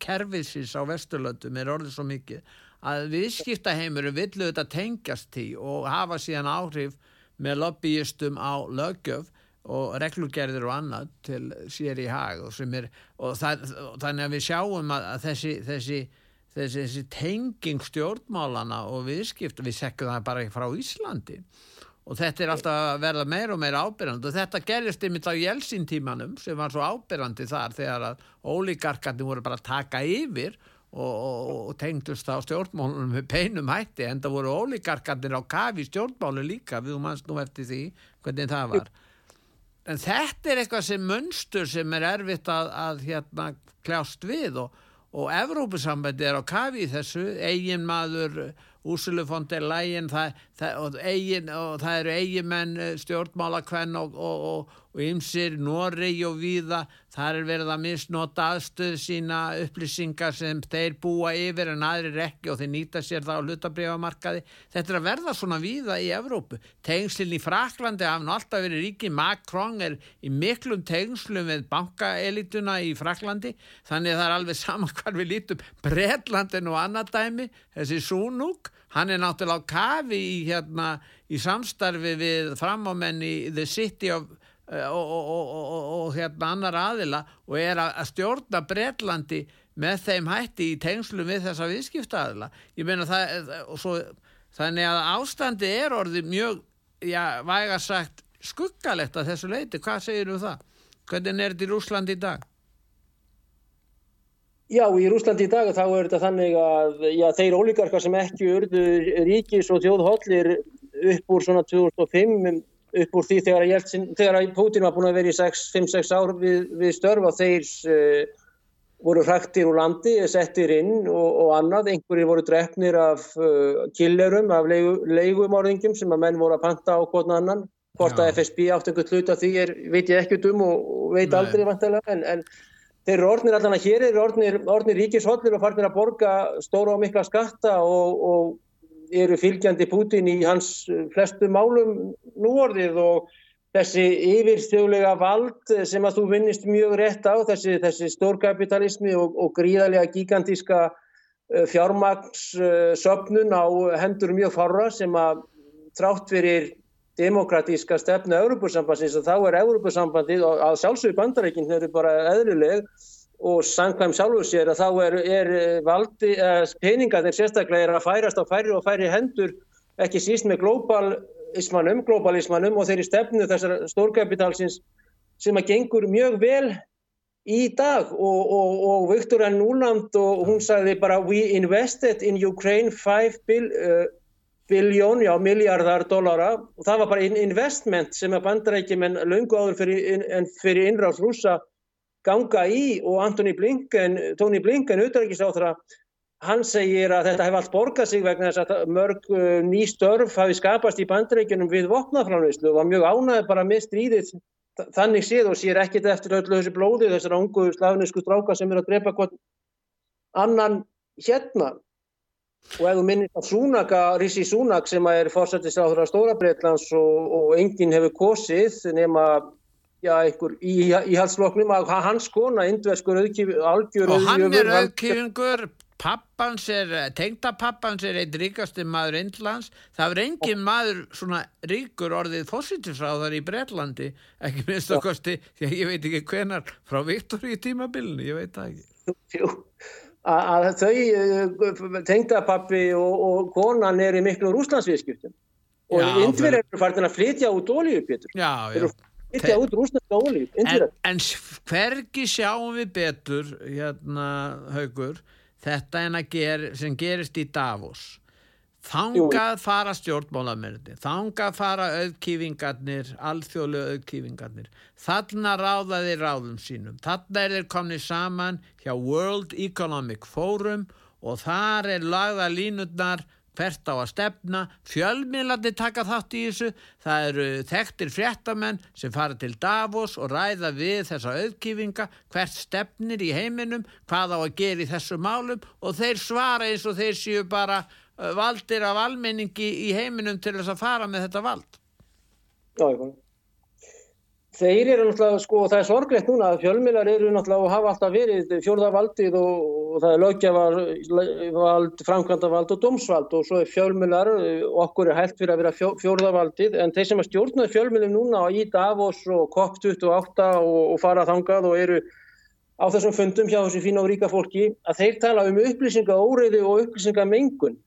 kerfisins á Vesturlöndum er orðin svo mikið að viðskiptaheimurum villu þetta tengjast í og hafa síðan áhrif með lobbyistum á lögjöf og reglurgerðir og annað til sér í hag og, er, og, það, þannig að við sjáum að, að þessi, þessi, þessi, þessi tenging stjórnmálana og viðskipt við sekkum það bara frá Íslandi og þetta er alltaf að verða meira og meira ábyrgand og þetta gerist yfir á Jelsin tímanum sem var svo ábyrgandi þar þegar að ólíkarkarnir voru bara að taka yfir og, og, og tengdust á stjórnmálunum með peinum hætti en það voru ólíkarkarnir á kafi stjórnmálu líka við mannst nú eftir því hvernig það var. En þetta er eitthvað sem mönstur sem er erfitt að, að hérna kljást við og, og Evrópusambandi er á kafi þessu eigin maður Úsulufondir lægin það, það, og, eigin, og það eru eigimenn stjórnmálakvenn og, ymsir, Norri og Víða, þar er verið að misnota aðstöð sína upplýsingar sem þeir búa yfir en aðrir ekki og þeir nýta sér það á hlutabriðamarkaði. Þetta er að verða svona Víða í Evrópu. Tengslinn í Fraklandi hafði alltaf verið ríki, Macron er í miklum tengslum við bankaelituna í Fraklandi, þannig að það er alveg saman hvar við lítum. Bretlandin og annað dæmi, þessi Súnúk, hann er náttúrulega á kafi í, hérna, í samstarfi við framámenn í The City of Eh, og, og, og, og hérna annar aðila og er að stjórna Breitlandi með þeim hætti í tengslu við þessa viðskipta aðila ég meina það svo, þannig að ástandi er orðið mjög já, væga sagt skuggalegt að þessu leiti, hvað segir þú um það? Hvernig er þetta í Rúsland í dag? Já, í Rúsland í dag þá er þetta þannig að já, þeir ólíkarkar sem ekki urðu ríkis og þjóðhóllir upp úr svona 2005 upp úr því þegar, Jeltsin, þegar Putin var búin að vera í 5-6 ár við, við störfa þeir uh, voru hrættir úr landi, settir inn og, og annað, einhverjir voru drefnir af uh, killerum, af leigu, leigumorðingum sem að menn voru að panta á hvort annan, hvort að FSB átt einhvern hlut af því er, veit ég ekki um og, og veit Nei. aldrei vantilega en, en þeir eru orðnir allan að hér eru orðnir, orðnir ríkishóllir og farnir að borga stóra og mikla skatta og, og eru fylgjandi Putin í hans eh, flestu málum núorðið og þessi yfirstjóðlega vald sem að þú vinnist mjög rétt á, þessi, þessi stórkapitalismi og, og gríðarlega gigantíska eh, fjármagnssöpnun á hendur mjög farra sem að trátt fyrir demokratíska stefnu Európusambansins og þá er Európusambandið og að sjálfsögur bandarækinn eru bara eðluleg og sangkvæm sjálfur sér að þá er, er eh, valdi, eh, peningarnir sérstaklega er að færast á færri og færri hendur ekki síst með globalismannum, globalismannum og þeirri stefnu þessar stórkapitalsins sem að gengur mjög vel í dag og, og, og Viktor. Núland og hún sagði bara we invested in Ukraine 5 bill, uh, biljón, já miljardar dollara. Og það var bara investment sem að bandarækjum en laungu áður fyrir, fyrir innráðs rúsa ganga í og Antoni Blinken, Tony Blinken, auðvitaðrikiðsáþra, hann segir að þetta hefði allt borgað sig vegna þess að mörg uh, ný störf hafi skapast í bandreikunum við vopnafránuslu og var mjög ánægð bara með stríðið þannig séð og sér ekkit eftir öllu þessu blóði þessar ungu slafnisku stráka sem er að drepa hvern annan hérna og ef þú minnist á Súnaka, Rissi Súnak sem er fórsættisráður á Stórabreitlands og, og enginn hefur kosið nema já, einhver í, í halsloknum að hans kona, indverskur algjör og hann er auðkjöfingur pappans er, tengdapappans er eitt ríkasti maður Indlands, það er engin maður svona ríkur orðið fósitinsráðar í Breitlandi, ekki minnst okkosti, því að ég veit ekki hvenar frá Viktor í tímabilinu, ég veit það ekki. Jú, að þau eh, tengdapappi og, og konan er í miklu rúslandsviðskiptum og Indverðar eru farin að flytja út ólíu, Pétur. Já, já. Flytja út rúslandska ólíu, Indverðar. En, en hvergi sjáum við betur, hérna, haugur, þetta en að ger, sem gerist í Davos þangað fara stjórnmálamörði þangað fara auðkýfingarnir alþjóðlega auðkýfingarnir. Þarna ráða þeir ráðum sínum. Þarna er þeir komnið saman hjá World Economic Forum og þar er lagða línutnar hvert á að stefna, fjölmiðlandi taka þátt í þessu, það eru þekktir fréttamenn sem fara til Davos og ræða við þessa auðkífinga, hvert stefnir í heiminum, hvað á að gera í þessu málum og þeir svara eins og þeir séu bara valdir af almenningi í heiminum til þess að fara með þetta vald. Já, ég fann. Þeir eru náttúrulega, sko, það er sorglegt núna að fjölmilar eru náttúrulega og hafa alltaf verið fjórðavaldið og, og það er lögjavald, framkvæmdavald og domsvald og svo er fjölmilar, okkur er hægt fyrir að vera fjó, fjórðavaldið en þeir sem að stjórna fjölmilum núna í Davos og COP28 og, og fara þangað og eru á þessum fundum hjá þessu fína og ríka fólki að þeir tala um upplýsinga óriði og upplýsinga mengun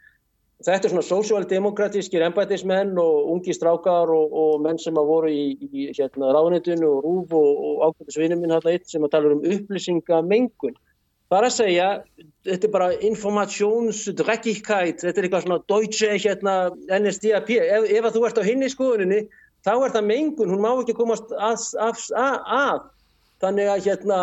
Þetta er svona sósjaldemokratískir embætismenn og ungi strákar og, og menn sem að voru í, í hérna, ráðnitinu og rúf og, og ákveðisvinum minn hérna eitt sem að tala um upplýsingamengun. Það er að segja, þetta er bara informationsdrekkikætt, þetta er eitthvað svona deutsche hérna, NSDAP. Ef, ef þú ert á hinni skoðuninni, þá er það mengun, hún má ekki komast að. að, að. Þannig að hérna,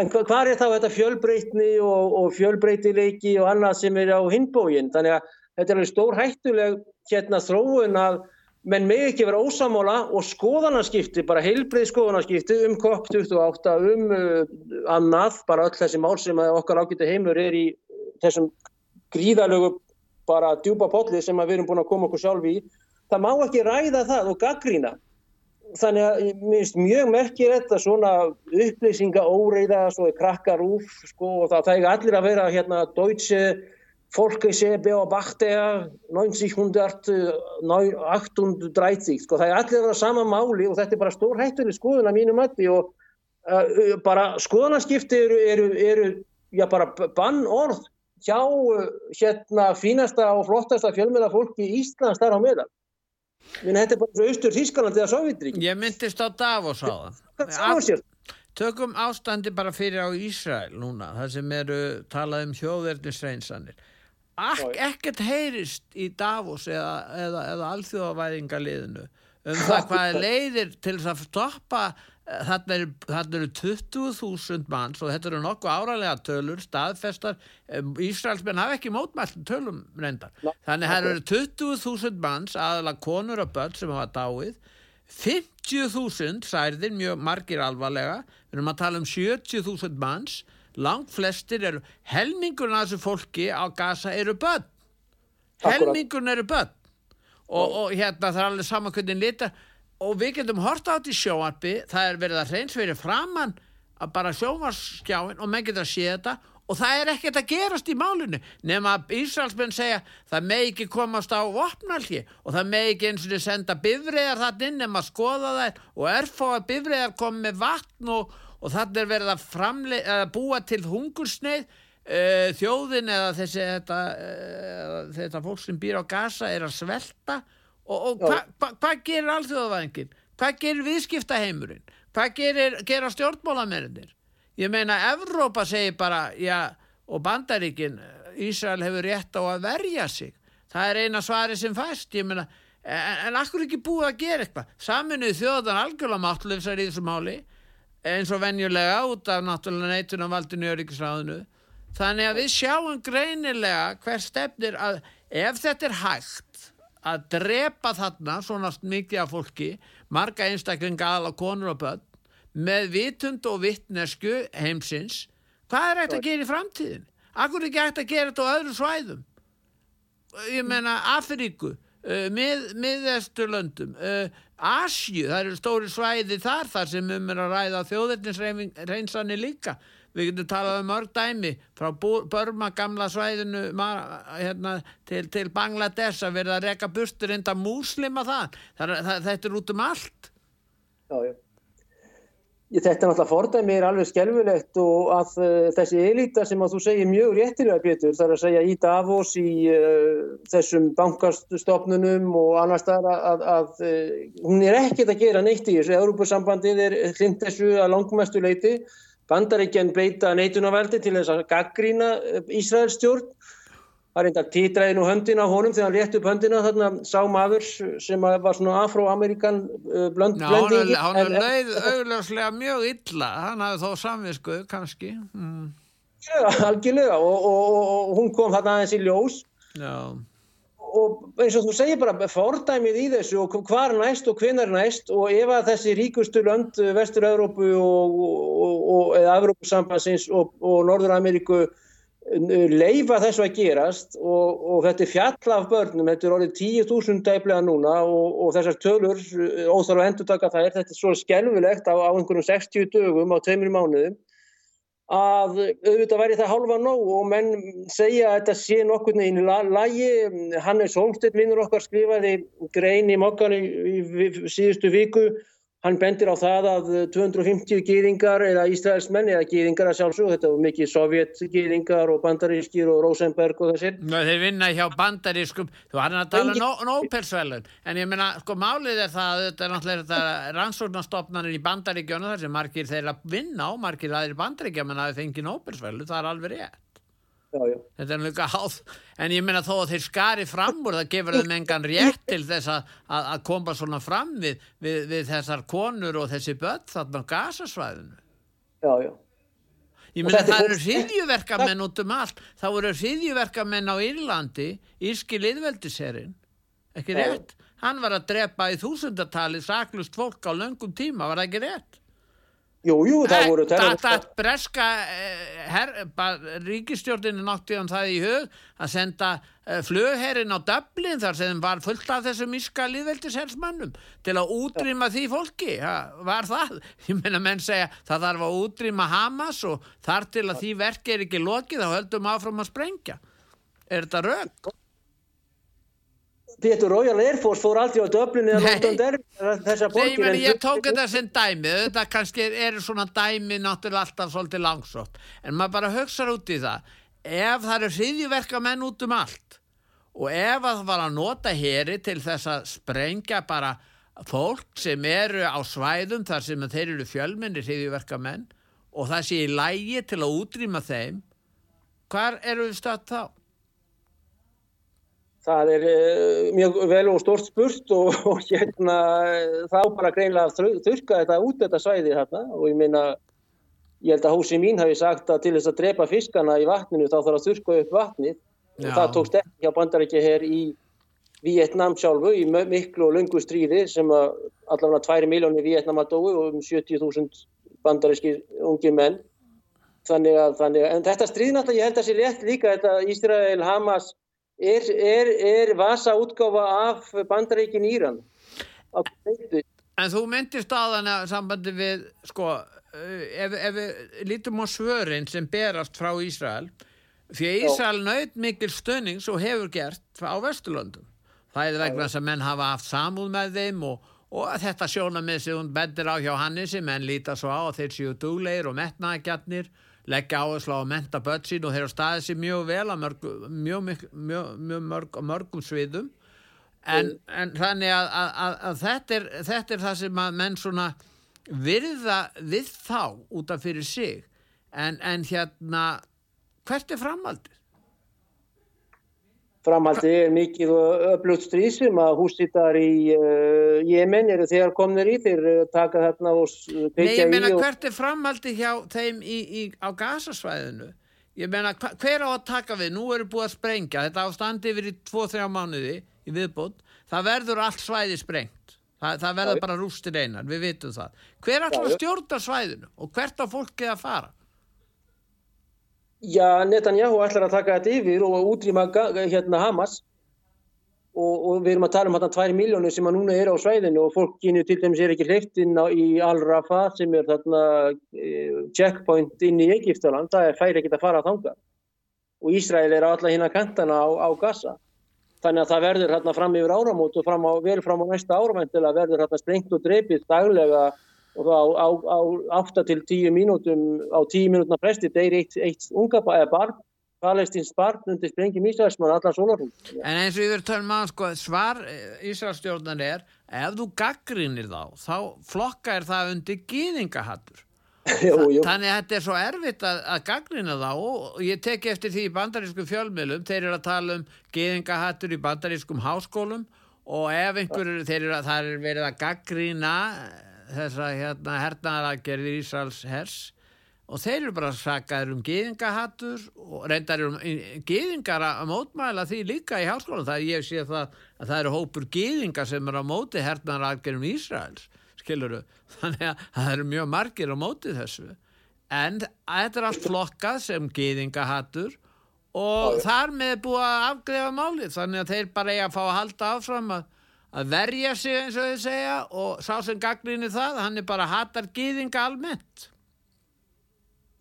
en hvað er þá þetta fjölbreytni og, og fjölbreytileiki og annað sem er á hinbóginn? Þannig að þetta er alveg stór hættuleg hérna þróun að menn með ekki vera ósamála og skoðanarskipti, bara heilbrið skoðanarskipti um COP28, um uh, annað, bara öll þessi mál sem okkar ágættu heimur er í þessum gríðalögu bara djúpa potli sem við erum búin að koma okkur sjálf í, það má ekki ræða það og gaggrína. Þannig að mér finnst mjög merkir þetta svona upplýsinga óreiða, svo er krakkar úf, sko, og það, er allir að vera hérna deutsche Folkese beobachter 1938 sko, það er allir að vera sama máli og þetta er bara stór hættur í skoðun að mínu mætti og uh, bara skoðunarskipti eru, eru, eru já, bara bann orð hjá hérna fínasta og flottasta fjölmjöla fólki í Íslands þar á meðal. Minna, þetta er bara svo austur Þískaland eða Sovjetrík Ég myndist á Davos á það. Tökum ástandi bara fyrir á Ísrael núna það sem eru talað um þjóðverðnisreinsanir Ak ekkert heyrist í Davos eða, eða, eða alþjóðavæðingaliðinu um það hvað leiðir til þess að stoppa eh, þarna eru, eru 20.000 manns og þetta eru nokkuð áralega tölur staðfestar, Ísraelsmenn hafa ekki mótmælt tölum reyndar. Þannig að það eru 20.000 manns aðalega konur og börn sem hafa dáið. 50.000 særðir mjög margir alvarlega. Við erum að tala um 70.000 manns langt flestir eru helmingurinn af þessu fólki á gasa eru börn. Helmingurinn eru börn. Og, og hérna það er alveg saman hvernig lita og við getum horta átt í sjóarpi það er verið að hreins verið framann að bara sjómarskjáin og menn getur að sé þetta. Og það er ekkert að gerast í málunni nema að Ísraelsmenn segja það með ekki komast á vopnalgi og það með ekki eins og senda bifriðar þarna inn nema að skoða þær. Og erfá að bifriðar kom með vatn og og þannig er verið að, framle, að búa til hungursneið uh, þjóðin eða þessi þetta, uh, þetta fólk sem býr á gasa er að svelta og, og hvað hva, hva gerir alþjóðavæðingin? Hvað gerir viðskiptaheimurinn? Hvað gerir, gerir stjórnmálamennir? Ég meina, Evrópa segir bara, já, og bandaríkin, Ísrael hefur rétt á að verja sig. Það er eina svari sem fæst, ég meina, en, en akkur ekki búið að gera eitthvað. Saminuð þjóðan algjörlega máttulefsar í þessu máli eins og venjulega út af náttúrulega neitunum valdinu öryggisráðinu þannig að við sjáum greinilega hver stefnir að ef þetta er hægt að drepa þarna svona mikið af fólki marga einstaklinga aðal á konur og börn með vitund og vittnesku heimsins hvað er þetta að gera í framtíðin? Akkur er ekki hægt að gera þetta á öðru svæðum ég menna Afríku mið, miðesturlöndum uh, Asju, það eru stóri svæði þar þar sem um er að ræða þjóðettinsreynsanir líka. Við getum talað um mörg dæmi frá Burma gamla svæðinu hérna, til, til Bangladesh að verða að reka bustur enda múslima það. Það, það þetta er út um allt. Já, já Þetta er náttúrulega fordæmi er alveg skelvilegt og að uh, þessi elita sem að þú segir mjög réttilega Pétur þarf að segja í Davos í uh, þessum bankastofnunum og annars þar að, að, að uh, hún er ekkert að gera neitt í þessu. Európa-sambandið er hlind þessu að langmestu leiti. Bandaríkjan beita neitunarveldi til þess að gaggrína Ísraels stjórn Það að títraði nú höndina á honum þegar hann rétt upp höndina þarna sá maður sem var svona afro-amerikan uh, blönd, Já. Já, hann er leið augljóslega mjög illa, hann hafði þó samviskuð kannski. Mm. Já, algjörlega og, og, og hún kom þarna aðeins í ljós Já. og eins og þú segir bara fordæmið í þessu og hvað er næst og hven er næst og ef að þessi ríkustu lönd Vestur-Európu og, eða Evrópusambansins og Norður-Ameríku leifa þessu að gerast og, og þetta er fjall af börnum, þetta er orðið 10.000 dæflega núna og, og þessar tölur, óþarf að endur taka er, þetta er svo skelvilegt á, á einhverjum 60 dögum á tveimur mánuðum að auðvitað væri það hálfa nóg og menn segja að þetta sé nokkurnu í lagi, Hannes Holmstedt vinnur okkar skrifaði grein í mokkan í, í, í síðustu viku Hann bendir á það að 250 gýringar eða Ísraelsmenn eða gýringar að sjálfsög, þetta var mikið sovjetgýringar og bandarískir og Rosenberg og þessir. Ná, þeir vinna hjá bandarískum, þú hann að tala um Nópersvelun, en ég meina, sko málið er það að þetta er náttúrulega rannsóknarstofnanir í bandaríkjónu þar sem margir þeirra vinna á, margir aðeir bandaríkja, menn að það fengi Nópersvelu, það er alveg rétt. Já, já. Þetta er líka háð, en ég minna þó að þeir skari fram úr það gefur þeim engan rétt til þess að, að, að koma svona fram við, við, við þessar konur og þessi börn þarna á gasasvæðinu. Já, já. Ég minna það eru hriðjuverkamenn út um allt, þá eru hriðjuverkamenn á Írlandi, Írski liðveldiserinn, ekki rétt? Hann var að drepa í þúsundartali saklust fólk á löngum tíma, var það ekki rétt? Jú, jú, það voru terrorista. Það breska eh, ríkistjórninu nátti hann það í hug að senda eh, flugherrin á Dublin þar sem var fullt af þessum íska liðveldishersmannum til að útrýma því fólki. Ha, var það? Ég meina menn segja það þarf að útrýma Hamas og þar til að því verki er ekki lokið þá höldum áfram að sprengja. Er þetta rauk? Pétur Royal Air Force fór aldrei á Dublin eða London Derby þessar borgir. Nei, ég tók þetta sem dæmi, þetta kannski er svona dæmi náttúrulega alltaf svolítið langsótt, en maður bara hugsaður út í það, ef það eru hriðjuverka menn út um allt og ef það var að nota heri til þess að sprengja bara fólk sem eru á svæðum þar sem þeir eru fjölminni hriðjuverka menn og það sé í lægi til að útrýma þeim, hvar eru við stöðt þá? Það er uh, mjög vel og stort spurt og, og hérna þá bara greinlega þurka þetta út þetta svæði hérna og ég minna ég held að hósi mín hafi sagt að til þess að drepa fiskana í vatninu þá þarf að þurka upp vatnið Já. og það tókst ekki hjá bandarækja hér í Vietnam sjálfu í miklu og lungu stríði sem að allavega 2 miljónir Vietnam að dói og um 70.000 bandaræski ungi menn þannig að, þannig að en þetta stríð náttúrulega ég held að sé rétt líka þetta Ísrael Hamas er, er, er vasa útgáfa af bandaríkin Íran? En þú myndist þannig að sambandi við sko, eh, ef, ef við lítum á svörin sem berast frá Ísrael því að Ísrael naut mikil stönnings og hefur gert á Vesturlöndum. Það er vegna þess að menn hafa haft samúð með þeim og, og þetta sjóna með sig hún bendir á hjá Hannesi menn líta svo á þeir séu dúleir og metnaðgjarnir leggja áherslu á að menta börn sín og þeir eru staðið sér mjög vel að mörg, mjög, mjög, mjög mörg, mörgum sviðum en, en þannig að, að, að þetta, er, þetta er það sem að menn svona virða við þá út af fyrir sig en, en hérna hvert er framaldið? Framhaldi er mikið öflugt stríð sem að húsittar í uh, Jemen eru þegar komnir í. Þeir uh, taka þarna og Nei, ég meina og... hvert er framhaldi hjá þeim í, í, á gasasvæðinu? ég meina hver á að taka við? Nú eru búið að sprengja, þetta ástandi yfir í 2-3 mánuði í viðbútt það verður allt svæði sprengt. Það, það verður bara rústir einar, við vitum það. Hver er alltaf stjórnar svæðinu og hvert á fólkið að fara Já, Netanyahu ætlar að taka þetta yfir og útrýma hérna Hamas. Og, og við erum að tala um hérna 2 miljónir sem að núna er á svæðinu og fólkinu til dæmis er ekki hreift inn á, í Al-Rafah sem er þarna e, checkpoint inn í Egiptaland, það er færi ekki að fara að þanga og Ísrael er á alla hinn að kantana á, á Gaza. Þannig að það verður hérna fram yfir áramót og fram á, verður fram á næsta áramæntilega verður hérna sprengt og dreipið daglega og þá á, á 8 til 10 mínútum á 10 mínútna presti deyri eitt, eitt unga barn palestins barn undir sprengjum Ísraelsmann allan sólarhún. En eins og ég verður að tala um að sko, svar eh, Ísraelsstjórnar er ef þú gaggrinir þá, þá flokka er það undir gýðingahattur. Þannig að þetta er svo erfitt að, að gaggrina þá og ég teki eftir því í bandarískum fjölmiðlum, þeir eru að tala um gýðingahattur í bandarískum háskólum og ef einhverju, þeir eru að það er verið að gaggrina þessa hérna hernaðaragerðir Ísraels hers og þeir eru bara sakaður um geðingahattur og reyndar um geðingar að mótmæla því líka í háskólan það ég sé það að það eru hópur geðingar sem eru á móti hernar aðgerðum Ísraels skiluru, þannig að það eru mjög margir á móti þessu. En þetta er allt flokkað sem geðingahattur og þar með búið að afgrefa málið þannig að þeir bara eiga að fá að halda áfram að, að verja sig eins og þau segja og sá sem gaggrinni það, hann er bara hatar geðinga almennt.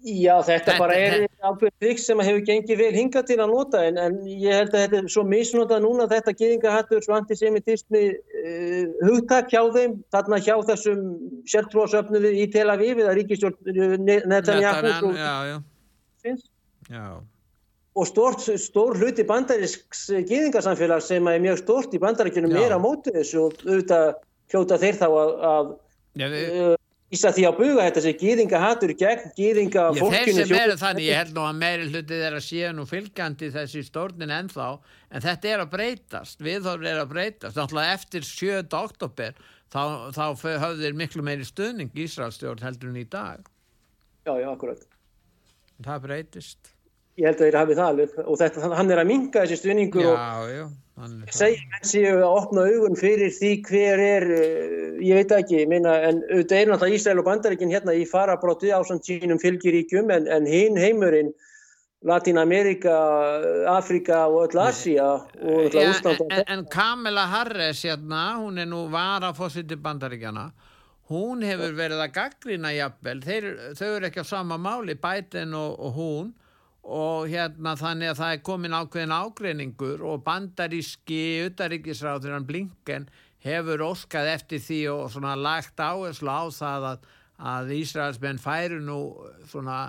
Já, þetta bara er ákveð trikk sem hefur gengið vel hinga til að nota en, en ég held að þetta er svo misnotað núna þetta geðingahattur, svo antisemitismi uh, hugtak hjá þeim þarna hjá þessum sértróðsöfnuði í Tel Aviv eða ríkistjórn Netanyahu og stór, stór hluti bandarísks geðingarsamfélag sem er mjög stórt í bandaríkjunum er á mótu þessu og auðvitað hljóta þeir þá að, að Já, við... uh, Ísa því að buga þetta sé gýðingahatur gegn gýðinga fólkinu Þeir sem eru þannig, ég held nú að meiri hluti þeirra séu nú fylgjandi þessi stórnin ennþá, en þetta er að breytast viðhorfið er að breytast. Náttúrulega eftir 7. oktober þá, þá höfðir miklu meiri stuðning Ísraelstjórn heldur en í dag. Já, já, akkurat. Það breytist Ég held að þeir hafi það alveg. Og þetta, hann er að minga þessi stuðningur já, og já, segja séu að opna augun fyrir því hver er, eh, ég veit ekki, minna, en auðvitað er náttúrulega Ísrael og Bandaríkinn hérna í farabróti á samt sínum fylgiríkjum en, en hinn heimurinn Latín Amerika, Afrika og öll Asia og öll Úsland en, en Kamila Harris hérna, hún er nú varafósiti Bandaríkjana hún hefur verið að gaggrina jafnvel, Þeir, þau eru ekki á sama máli, Biden og, og hún og hérna þannig að það er komin ákveðin ágreiningur og bandaríski utaríkisráður Blinken hefur óskað eftir því og svona lagt áherslu á það að, að Ísraelsmenn færu nú svona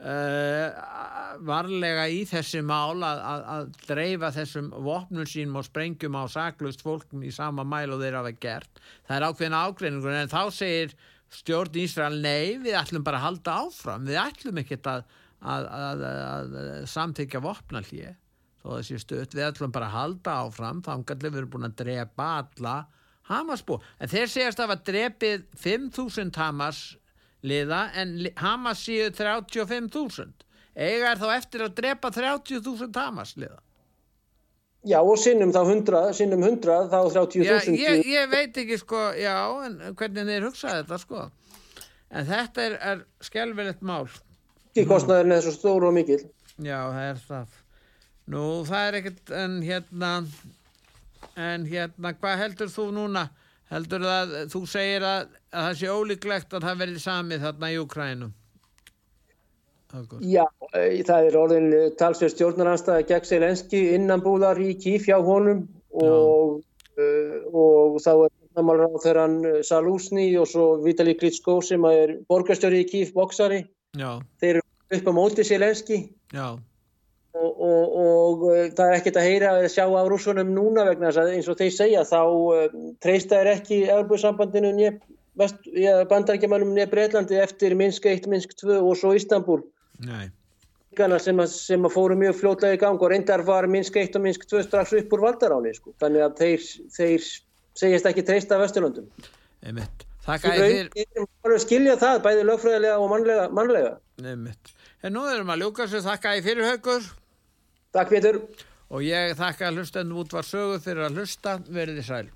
uh, varlega í þessi mál að, að, að dreifa þessum vopnum sínum og sprengjum á saklust fólkum í sama mæl og þeir hafa gert. Það er ákveðin ágreiningur en þá segir stjórn Ísrael nei við ætlum bara að halda áfram, við ætlum ekkert að að, að, að samþykja vopnallið þó þessi stutt, við ætlum bara að halda áfram. Þá kannski við erum búin að drepa alla Hamas-bú, en þeir segjast að það drepið 5.000 Hamas liða en Hamas séu 35.000 eiga er þá eftir að drepa 30.000 Hamas liða Já og sinnum þá 100 sinnum 100 þá 30.000 ég, ég veit ekki sko, já hvernig þeir hugsaði þetta sko. En þetta er, er skelvilegt mál Kostnaðurinn er svo stóru og mikil. Já, það er það. Nú, það er ekkert, en hérna, en hérna, hvað heldur þú núna? Heldur það, þú segir að, að það sé ólíklegt að það verði samið þarna í Ukrænum? Já, e, það er orðin talsveir stjórnaranstæða gegn Selenski innanbúðar í Kíf hjá honum og, uh, og þá er náttúrulega þegar hann Salúsni og svo Vitali Klitschko sem er borgarstjóri í Kíf, boksari. Já. Þeir upp á móti Selenski og, og, og uh, það er ekkert að heyra að sjá á rúsunum núna vegna þess að eins og þeir segja þá uh, treysta er ekki Európa-sambandinu bandarækjumannum nefn Breitlandi eftir Minsk 1, Minsk 2 og svo Istanbul sem að, sem að fóru mjög fljótlega í gang og reyndar var Minsk 1 og Minsk 2 strax upp úr valdaráni sko. þannig að þeir, þeir segjast ekki treysta Vesturlundum Einmitt ég fyrir. Skilja það, bæði lögfræðilega og mannlega. mannlega. Nefnitt. En nú erum að ljúka sér þakka ég fyrir haugur. Takk Pétur. Og ég þakka hlustendum út var söguð fyrir að hlusta. Verðið sæl.